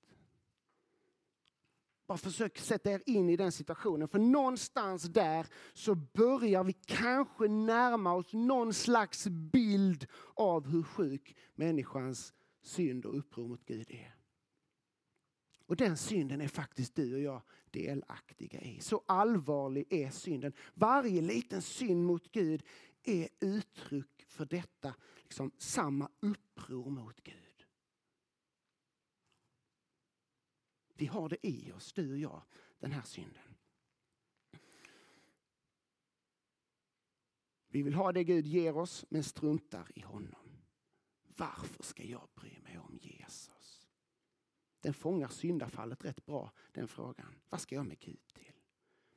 Bara försök sätta er in i den situationen. För någonstans där så börjar vi kanske närma oss någon slags bild av hur sjuk människans synd och uppror mot Gud är. Och den synden är faktiskt du och jag delaktiga i. Så allvarlig är synden. Varje liten synd mot Gud är uttryck för detta, liksom samma uppror mot Gud. Vi har det i oss, du och jag, den här synden. Vi vill ha det Gud ger oss, men struntar i honom. Varför ska jag bry mig om Jesus? Den fångar syndafallet rätt bra, den frågan. Vad ska jag med Gud till?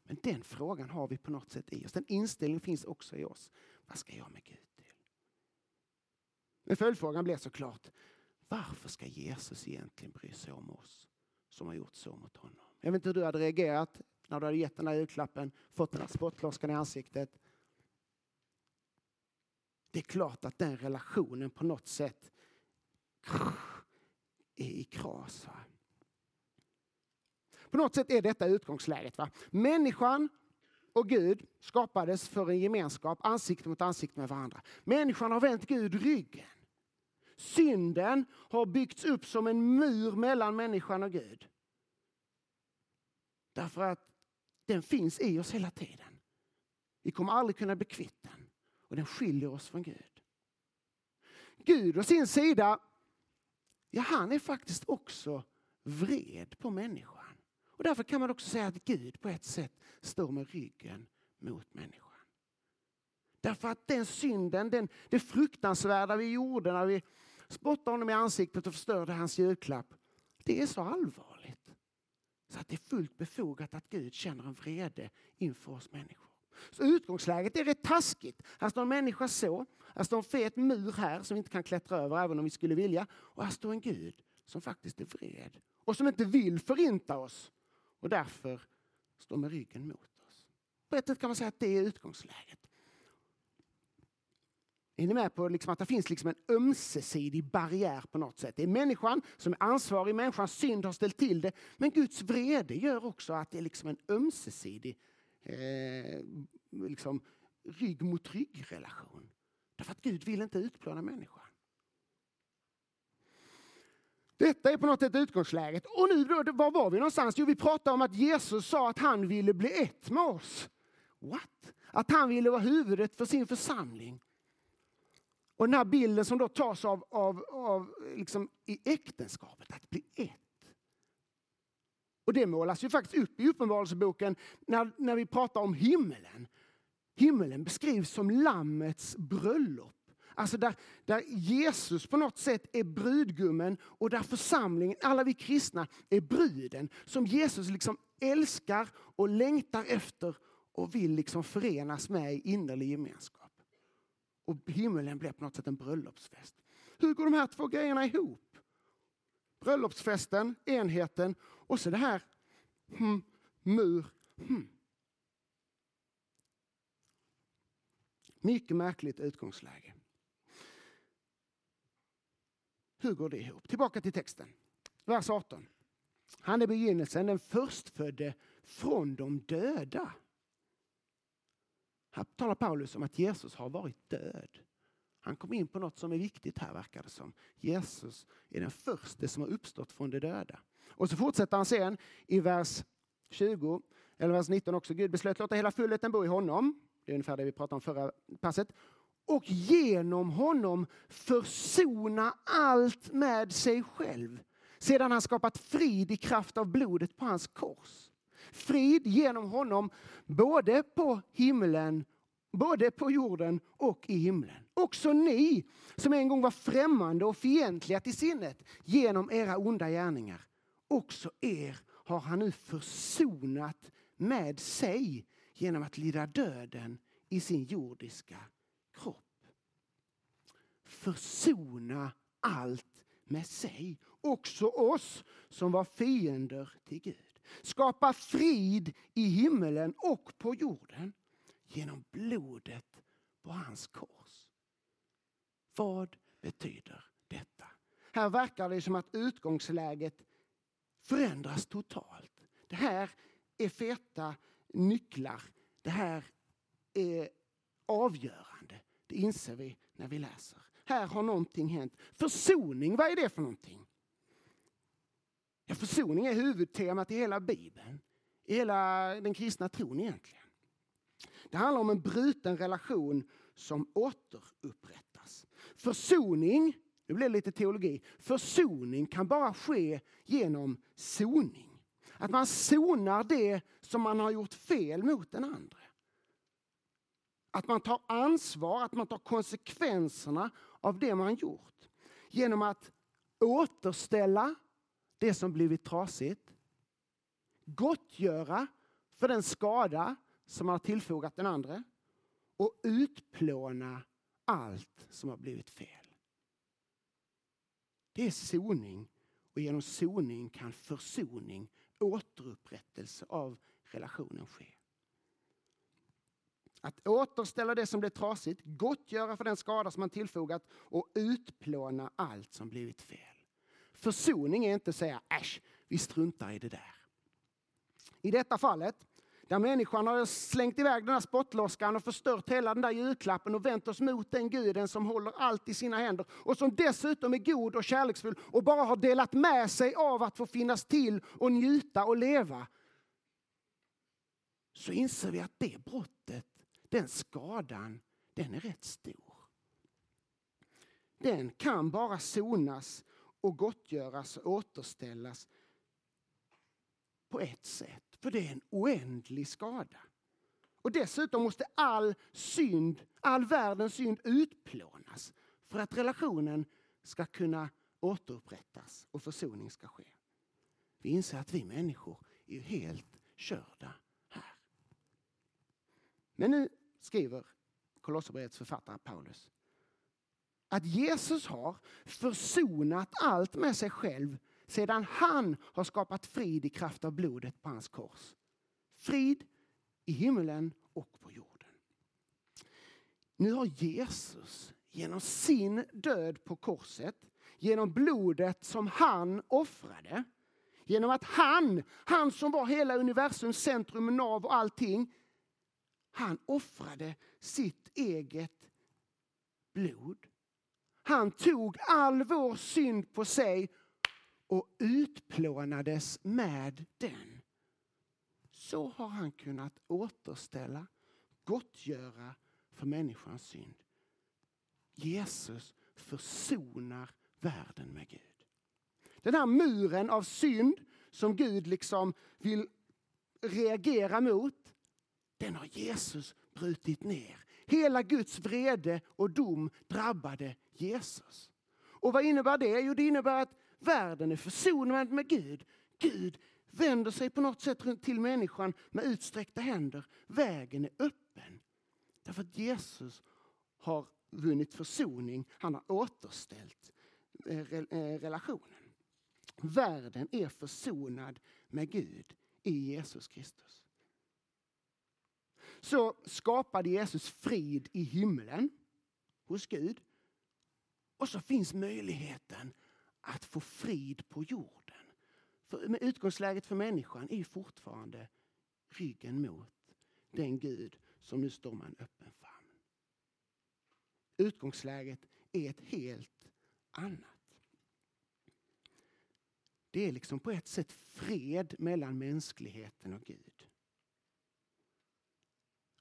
Men den frågan har vi på något sätt i oss. Den inställningen finns också i oss. Vad ska jag med Gud till? Men följdfrågan blir såklart, varför ska Jesus egentligen bry sig om oss? Som har gjort så mot honom. Jag vet inte hur du hade reagerat när du hade gett den där julklappen, fått den där spottloskan i ansiktet. Det är klart att den relationen på något sätt är i kras. Va? På något sätt är detta utgångsläget. Va? Människan och Gud skapades för en gemenskap, ansikte mot ansikte med varandra. Människan har vänt Gud ryggen. Synden har byggts upp som en mur mellan människan och Gud. Därför att den finns i oss hela tiden. Vi kommer aldrig kunna bli kvitt den. Och den skiljer oss från Gud. Gud å sin sida, ja han är faktiskt också vred på människan. Och därför kan man också säga att Gud på ett sätt står med ryggen mot människan. Därför att den synden, den, det fruktansvärda vi gjorde när vi spottade honom i ansiktet och förstörde hans julklapp. Det är så allvarligt. Så att det är fullt befogat att Gud känner en vrede inför oss människor. Så utgångsläget är rätt taskigt. Här står en människa så. Här står en fet mur här som vi inte kan klättra över även om vi skulle vilja. Och här står en Gud som faktiskt är vred och som inte vill förinta oss och därför står med ryggen mot oss. På ett sätt kan man säga att det är utgångsläget. Är ni med på liksom att det finns liksom en ömsesidig barriär på något sätt? Det är människan som är ansvarig, människans synd har ställt till det. Men Guds vrede gör också att det är liksom en ömsesidig eh, liksom, rygg mot rygg-relation. Därför att Gud vill inte utplåna människan. Detta är på något sätt utgångsläget. Och nu, då, var var vi någonstans? Jo, vi pratade om att Jesus sa att han ville bli ett med oss. What? Att han ville vara huvudet för sin församling. Och den här bilden som då tas av, av, av liksom i äktenskapet, att bli ett. Och det målas ju faktiskt upp i Uppenbarelseboken när, när vi pratar om himmelen. Himmelen beskrivs som Lammets bröllop. Alltså där, där Jesus på något sätt är brudgummen och där församlingen, alla vi kristna, är bruden som Jesus liksom älskar och längtar efter och vill liksom förenas med i innerlig gemenskap. Och himlen blev på något sätt en bröllopsfest. Hur går de här två grejerna ihop? Bröllopsfesten, enheten och så det här hmm, mur. Hmm. Mycket märkligt utgångsläge. Hur går det ihop? Tillbaka till texten. Vers 18. Han är begynnelsen, den förstfödde från de döda. Här talar Paulus om att Jesus har varit död. Han kom in på något som är viktigt här verkar det som. Jesus är den första som har uppstått från de döda. Och så fortsätter han sen i vers 20, eller vers 19 också. Gud beslöt låta hela fullheten bo i honom. Det är ungefär det vi pratade om förra passet. Och genom honom försona allt med sig själv. Sedan han skapat frid i kraft av blodet på hans kors. Frid genom honom både på himlen både på jorden och i himlen. Också ni som en gång var främmande och fientliga till sinnet genom era onda gärningar. Också er har han nu försonat med sig genom att lida döden i sin jordiska kropp. Försona allt med sig, också oss som var fiender till Gud. Skapa frid i himmelen och på jorden genom blodet på hans kors. Vad betyder detta? Här verkar det som att utgångsläget förändras totalt. Det här är feta nycklar. Det här är avgörande. Det inser vi när vi läser. Här har någonting hänt. Försoning, vad är det för någonting? Ja, försoning är huvudtemat i hela Bibeln. I hela den kristna tron egentligen. Det handlar om en bruten relation som återupprättas. Försoning, nu blir det lite teologi, försoning kan bara ske genom soning. Att man sonar det som man har gjort fel mot den andra. Att man tar ansvar, att man tar konsekvenserna av det man gjort. Genom att återställa det som blivit trasigt. Gottgöra för den skada som har tillfogat den andra och utplåna allt som har blivit fel. Det är soning och genom soning kan försoning, återupprättelse av relationen ske. Att återställa det som blev trasigt, gottgöra för den skada som man tillfogat och utplåna allt som blivit fel. Försoning är inte att säga äsch, vi struntar i det där. I detta fallet där människan har slängt iväg den här spottloskan och förstört hela den där julklappen och vänt oss mot den guden som håller allt i sina händer och som dessutom är god och kärleksfull och bara har delat med sig av att få finnas till och njuta och leva. Så inser vi att det brottet, den skadan, den är rätt stor. Den kan bara sonas och gottgöras och återställas på ett sätt. För det är en oändlig skada. Och dessutom måste all synd, all världens synd utplånas för att relationen ska kunna återupprättas och försoning ska ske. Vi inser att vi människor är helt körda här. Men nu skriver Kolosserbrevets författare Paulus att Jesus har försonat allt med sig själv sedan han har skapat frid i kraft av blodet på hans kors. Frid i himlen och på jorden. Nu har Jesus genom sin död på korset, genom blodet som han offrade, genom att han, han som var hela universums centrum, nav och allting, han offrade sitt eget blod. Han tog all vår synd på sig och utplånades med den. Så har han kunnat återställa, gottgöra för människans synd. Jesus försonar världen med Gud. Den här muren av synd som Gud liksom vill reagera mot, den har Jesus brutit ner. Hela Guds vrede och dom drabbade Jesus. Och vad innebär det? Jo, det innebär att världen är försonad med Gud. Gud vänder sig på något sätt till människan med utsträckta händer. Vägen är öppen. Därför att Jesus har vunnit försoning. Han har återställt eh, eh, relationen. Världen är försonad med Gud i Jesus Kristus. Så skapade Jesus frid i himlen hos Gud. Och så finns möjligheten att få frid på jorden. För, utgångsläget för människan är fortfarande ryggen mot den Gud som nu står med en öppen famn. Utgångsläget är ett helt annat. Det är liksom på ett sätt fred mellan mänskligheten och Gud.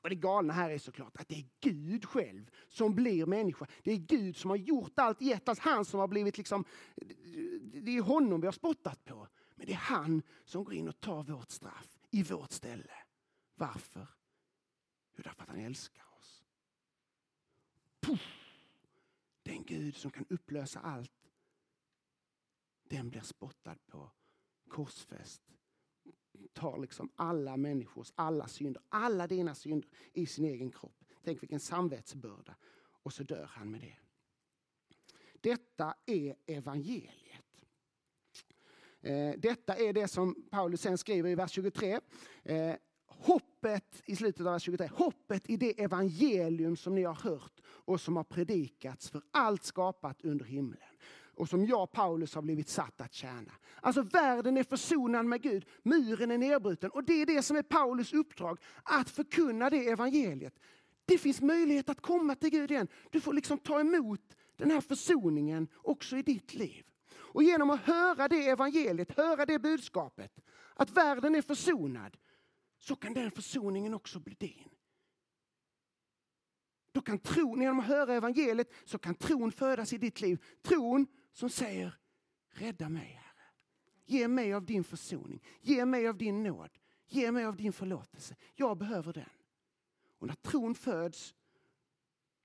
Och Det galna här är såklart att det är Gud själv som blir människa. Det är Gud som har gjort allt i ett. Alltså han som har blivit liksom, det är honom vi har spottat på. Men det är han som går in och tar vårt straff i vårt ställe. Varför? Jo, därför att han älskar oss. Puff! Den Gud som kan upplösa allt, den blir spottad på, korsfäst. Tar liksom alla människors, alla synder, alla dina synder i sin egen kropp. Tänk vilken samvetsbörda. Och så dör han med det. Detta är evangeliet. Eh, detta är det som Paulus sen skriver i vers 23. Eh, hoppet i slutet av vers 23. Hoppet i det evangelium som ni har hört och som har predikats för allt skapat under himlen och som jag, Paulus, har blivit satt att tjäna. Alltså världen är försonad med Gud, muren är nedbruten och det är det som är Paulus uppdrag, att förkunna det evangeliet. Det finns möjlighet att komma till Gud igen. Du får liksom ta emot den här försoningen också i ditt liv. Och genom att höra det evangeliet, höra det budskapet, att världen är försonad, så kan den försoningen också bli din. Då kan tron, genom att höra evangeliet, så kan tron födas i ditt liv. Tron som säger, rädda mig Herre. Ge mig av din försoning, ge mig av din nåd, ge mig av din förlåtelse. Jag behöver den. Och när tron föds,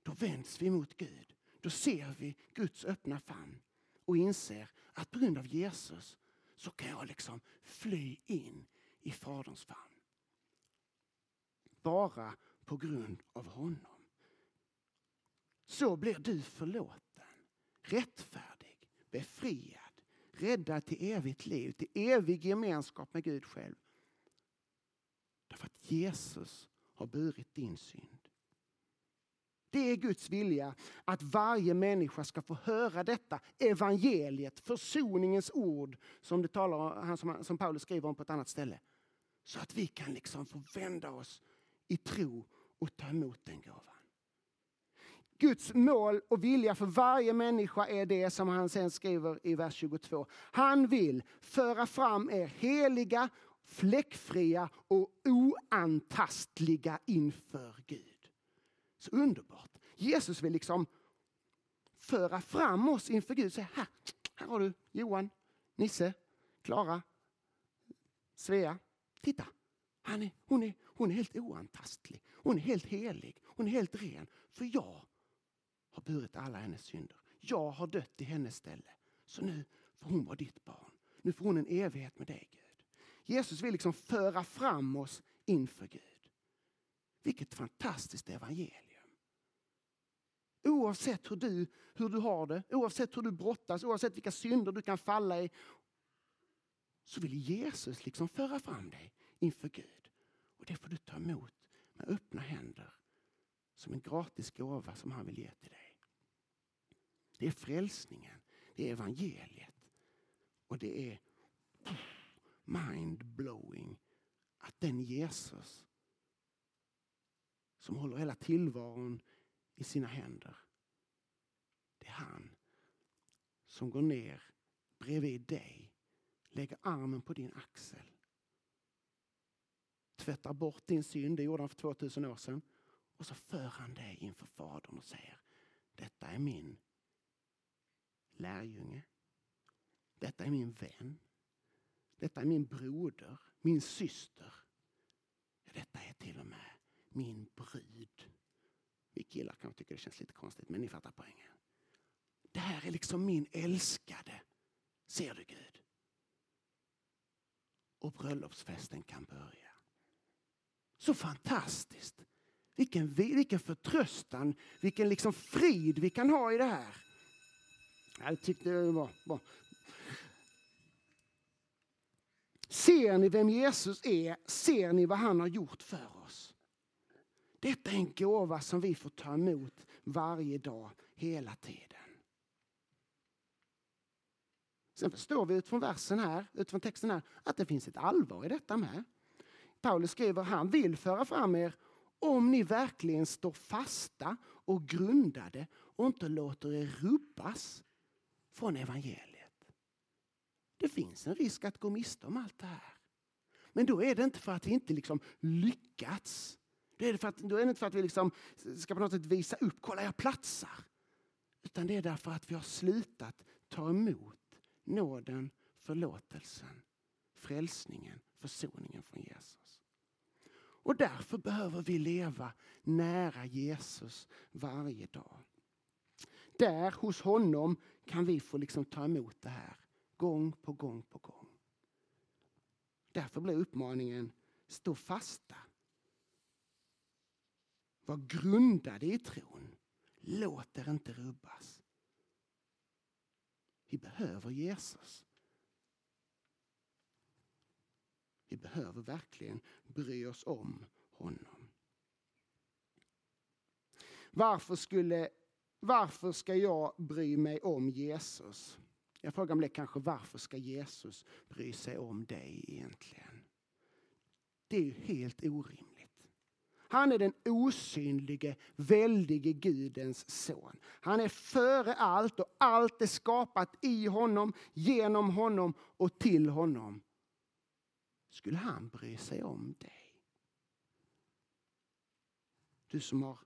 då vänds vi mot Gud. Då ser vi Guds öppna famn och inser att på grund av Jesus så kan jag liksom fly in i Faderns famn. Bara på grund av honom. Så blir du förlåten, rättfärdig, befriad, räddad till evigt liv, till evig gemenskap med Gud själv. Därför att Jesus har burit din synd. Det är Guds vilja att varje människa ska få höra detta evangeliet, försoningens ord som, det talar, som, som Paulus skriver om på ett annat ställe. Så att vi kan liksom få vända oss i tro och ta emot den gåvan. Guds mål och vilja för varje människa är det som han sen skriver i vers 22. Han vill föra fram er heliga, fläckfria och oantastliga inför Gud. Så underbart. Jesus vill liksom föra fram oss inför Gud. Säga, här, här har du Johan, Nisse, Klara, Svea. Titta, han är, hon, är, hon är helt oantastlig. Hon är helt helig. Hon är helt ren. För jag har burit alla hennes synder. Jag har dött i hennes ställe. Så nu får hon vara ditt barn. Nu får hon en evighet med dig Gud. Jesus vill liksom föra fram oss inför Gud. Vilket fantastiskt evangelium. Oavsett hur du, hur du har det, oavsett hur du brottas, oavsett vilka synder du kan falla i. Så vill Jesus liksom föra fram dig inför Gud. Och det får du ta emot med öppna händer. Som en gratis gåva som han vill ge till dig. Det är frälsningen, det är evangeliet. Och det är mind-blowing att den Jesus som håller hela tillvaron i sina händer. Det är han som går ner bredvid dig, lägger armen på din axel. Tvättar bort din synd, det gjorde han för 2000 år sedan. Och så för han dig inför Fadern och säger, detta är min lärjunge. Detta är min vän. Detta är min broder, min syster. Detta är till och med min brud. Vi killar kanske tycker det känns lite konstigt, men ni fattar poängen. Det här är liksom min älskade. Ser du Gud? Och bröllopsfesten kan börja. Så fantastiskt! Vilken, vilken förtröstan, vilken liksom frid vi kan ha i det här. Jag tyckte det var bra. Ser ni vem Jesus är? Ser ni vad han har gjort för oss? Detta är en gåva som vi får ta emot varje dag, hela tiden. Sen förstår vi utifrån versen här, utifrån texten här, att det finns ett allvar i detta med. Paulus skriver, han vill föra fram er om ni verkligen står fasta och grundade och inte låter er rubbas från evangeliet. Det finns en risk att gå miste om allt det här. Men då är det inte för att vi inte liksom lyckats. Då är, det för att, då är det inte för att vi liksom ska på något sätt visa upp, kolla jag platsar. Utan det är därför att vi har slutat ta emot nåden, förlåtelsen, frälsningen, försoningen från Jesus. Och därför behöver vi leva nära Jesus varje dag. Där hos honom kan vi få liksom ta emot det här gång på gång på gång. Därför blir uppmaningen stå fasta. Var grundade i tron. Låt er inte rubbas. Vi behöver Jesus. Vi behöver verkligen bry oss om honom. Varför, skulle, varför ska jag bry mig om Jesus? Jag frågar mig kanske varför ska Jesus bry sig om dig egentligen? Det är ju helt orimligt. Han är den osynlige, väldige Gudens son. Han är före allt och allt är skapat i honom, genom honom och till honom. Skulle han bry sig om dig? Du som har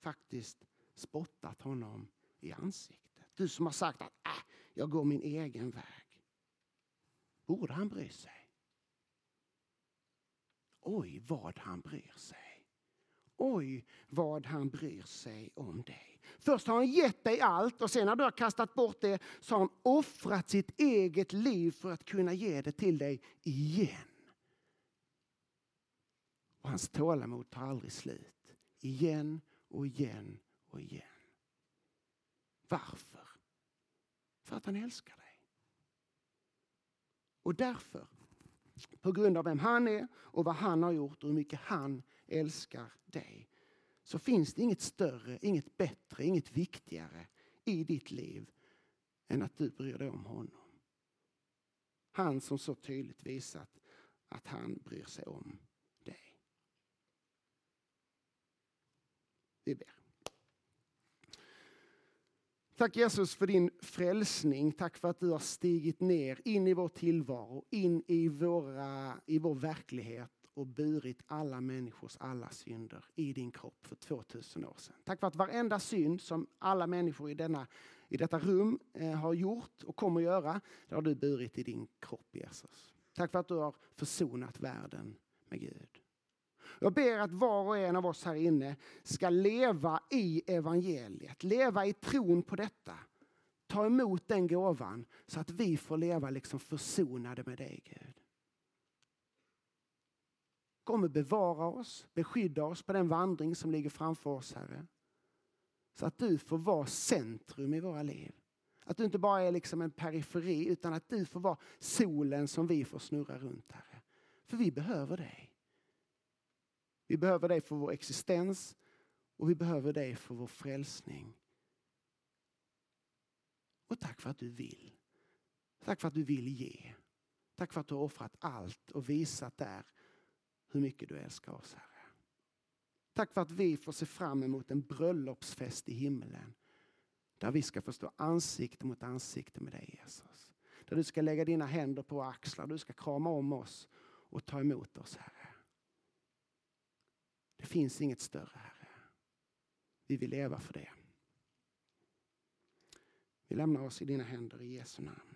faktiskt spottat honom i ansiktet. Du som har sagt att äh, jag går min egen väg. Borde han bry sig? Oj, vad han bryr sig. Oj, vad han bryr sig om dig. Först har han gett dig allt och sen när du har kastat bort det så har han offrat sitt eget liv för att kunna ge det till dig igen. Och hans tålamod tar aldrig slut. Igen och igen och igen. Varför? För att han älskar dig. Och därför, på grund av vem han är och vad han har gjort och hur mycket han älskar dig så finns det inget större, inget bättre, inget viktigare i ditt liv än att du bryr dig om honom. Han som så tydligt visat att han bryr sig om dig. Vi ber. Tack Jesus för din frälsning. Tack för att du har stigit ner in i vår tillvaro, in i, våra, i vår verklighet och burit alla människors alla synder i din kropp för 2000 år sedan. Tack för att varenda synd som alla människor i, denna, i detta rum eh, har gjort och kommer att göra, det har du burit i din kropp Jesus. Tack för att du har försonat världen med Gud. Jag ber att var och en av oss här inne ska leva i evangeliet, leva i tron på detta. Ta emot den gåvan så att vi får leva liksom försonade med dig Gud Kom och bevara oss, beskydda oss på den vandring som ligger framför oss, Herre. Så att du får vara centrum i våra liv. Att du inte bara är liksom en periferi utan att du får vara solen som vi får snurra runt, Herre. För vi behöver dig. Vi behöver dig för vår existens och vi behöver dig för vår frälsning. Och tack för att du vill. Tack för att du vill ge. Tack för att du har offrat allt och visat där hur mycket du älskar oss, Herre. Tack för att vi får se fram emot en bröllopsfest i himlen. Där vi ska få stå ansikte mot ansikte med dig Jesus. Där du ska lägga dina händer på våra axlar, du ska krama om oss och ta emot oss Herre. Det finns inget större Herre. Vi vill leva för det. Vi lämnar oss i dina händer i Jesu namn.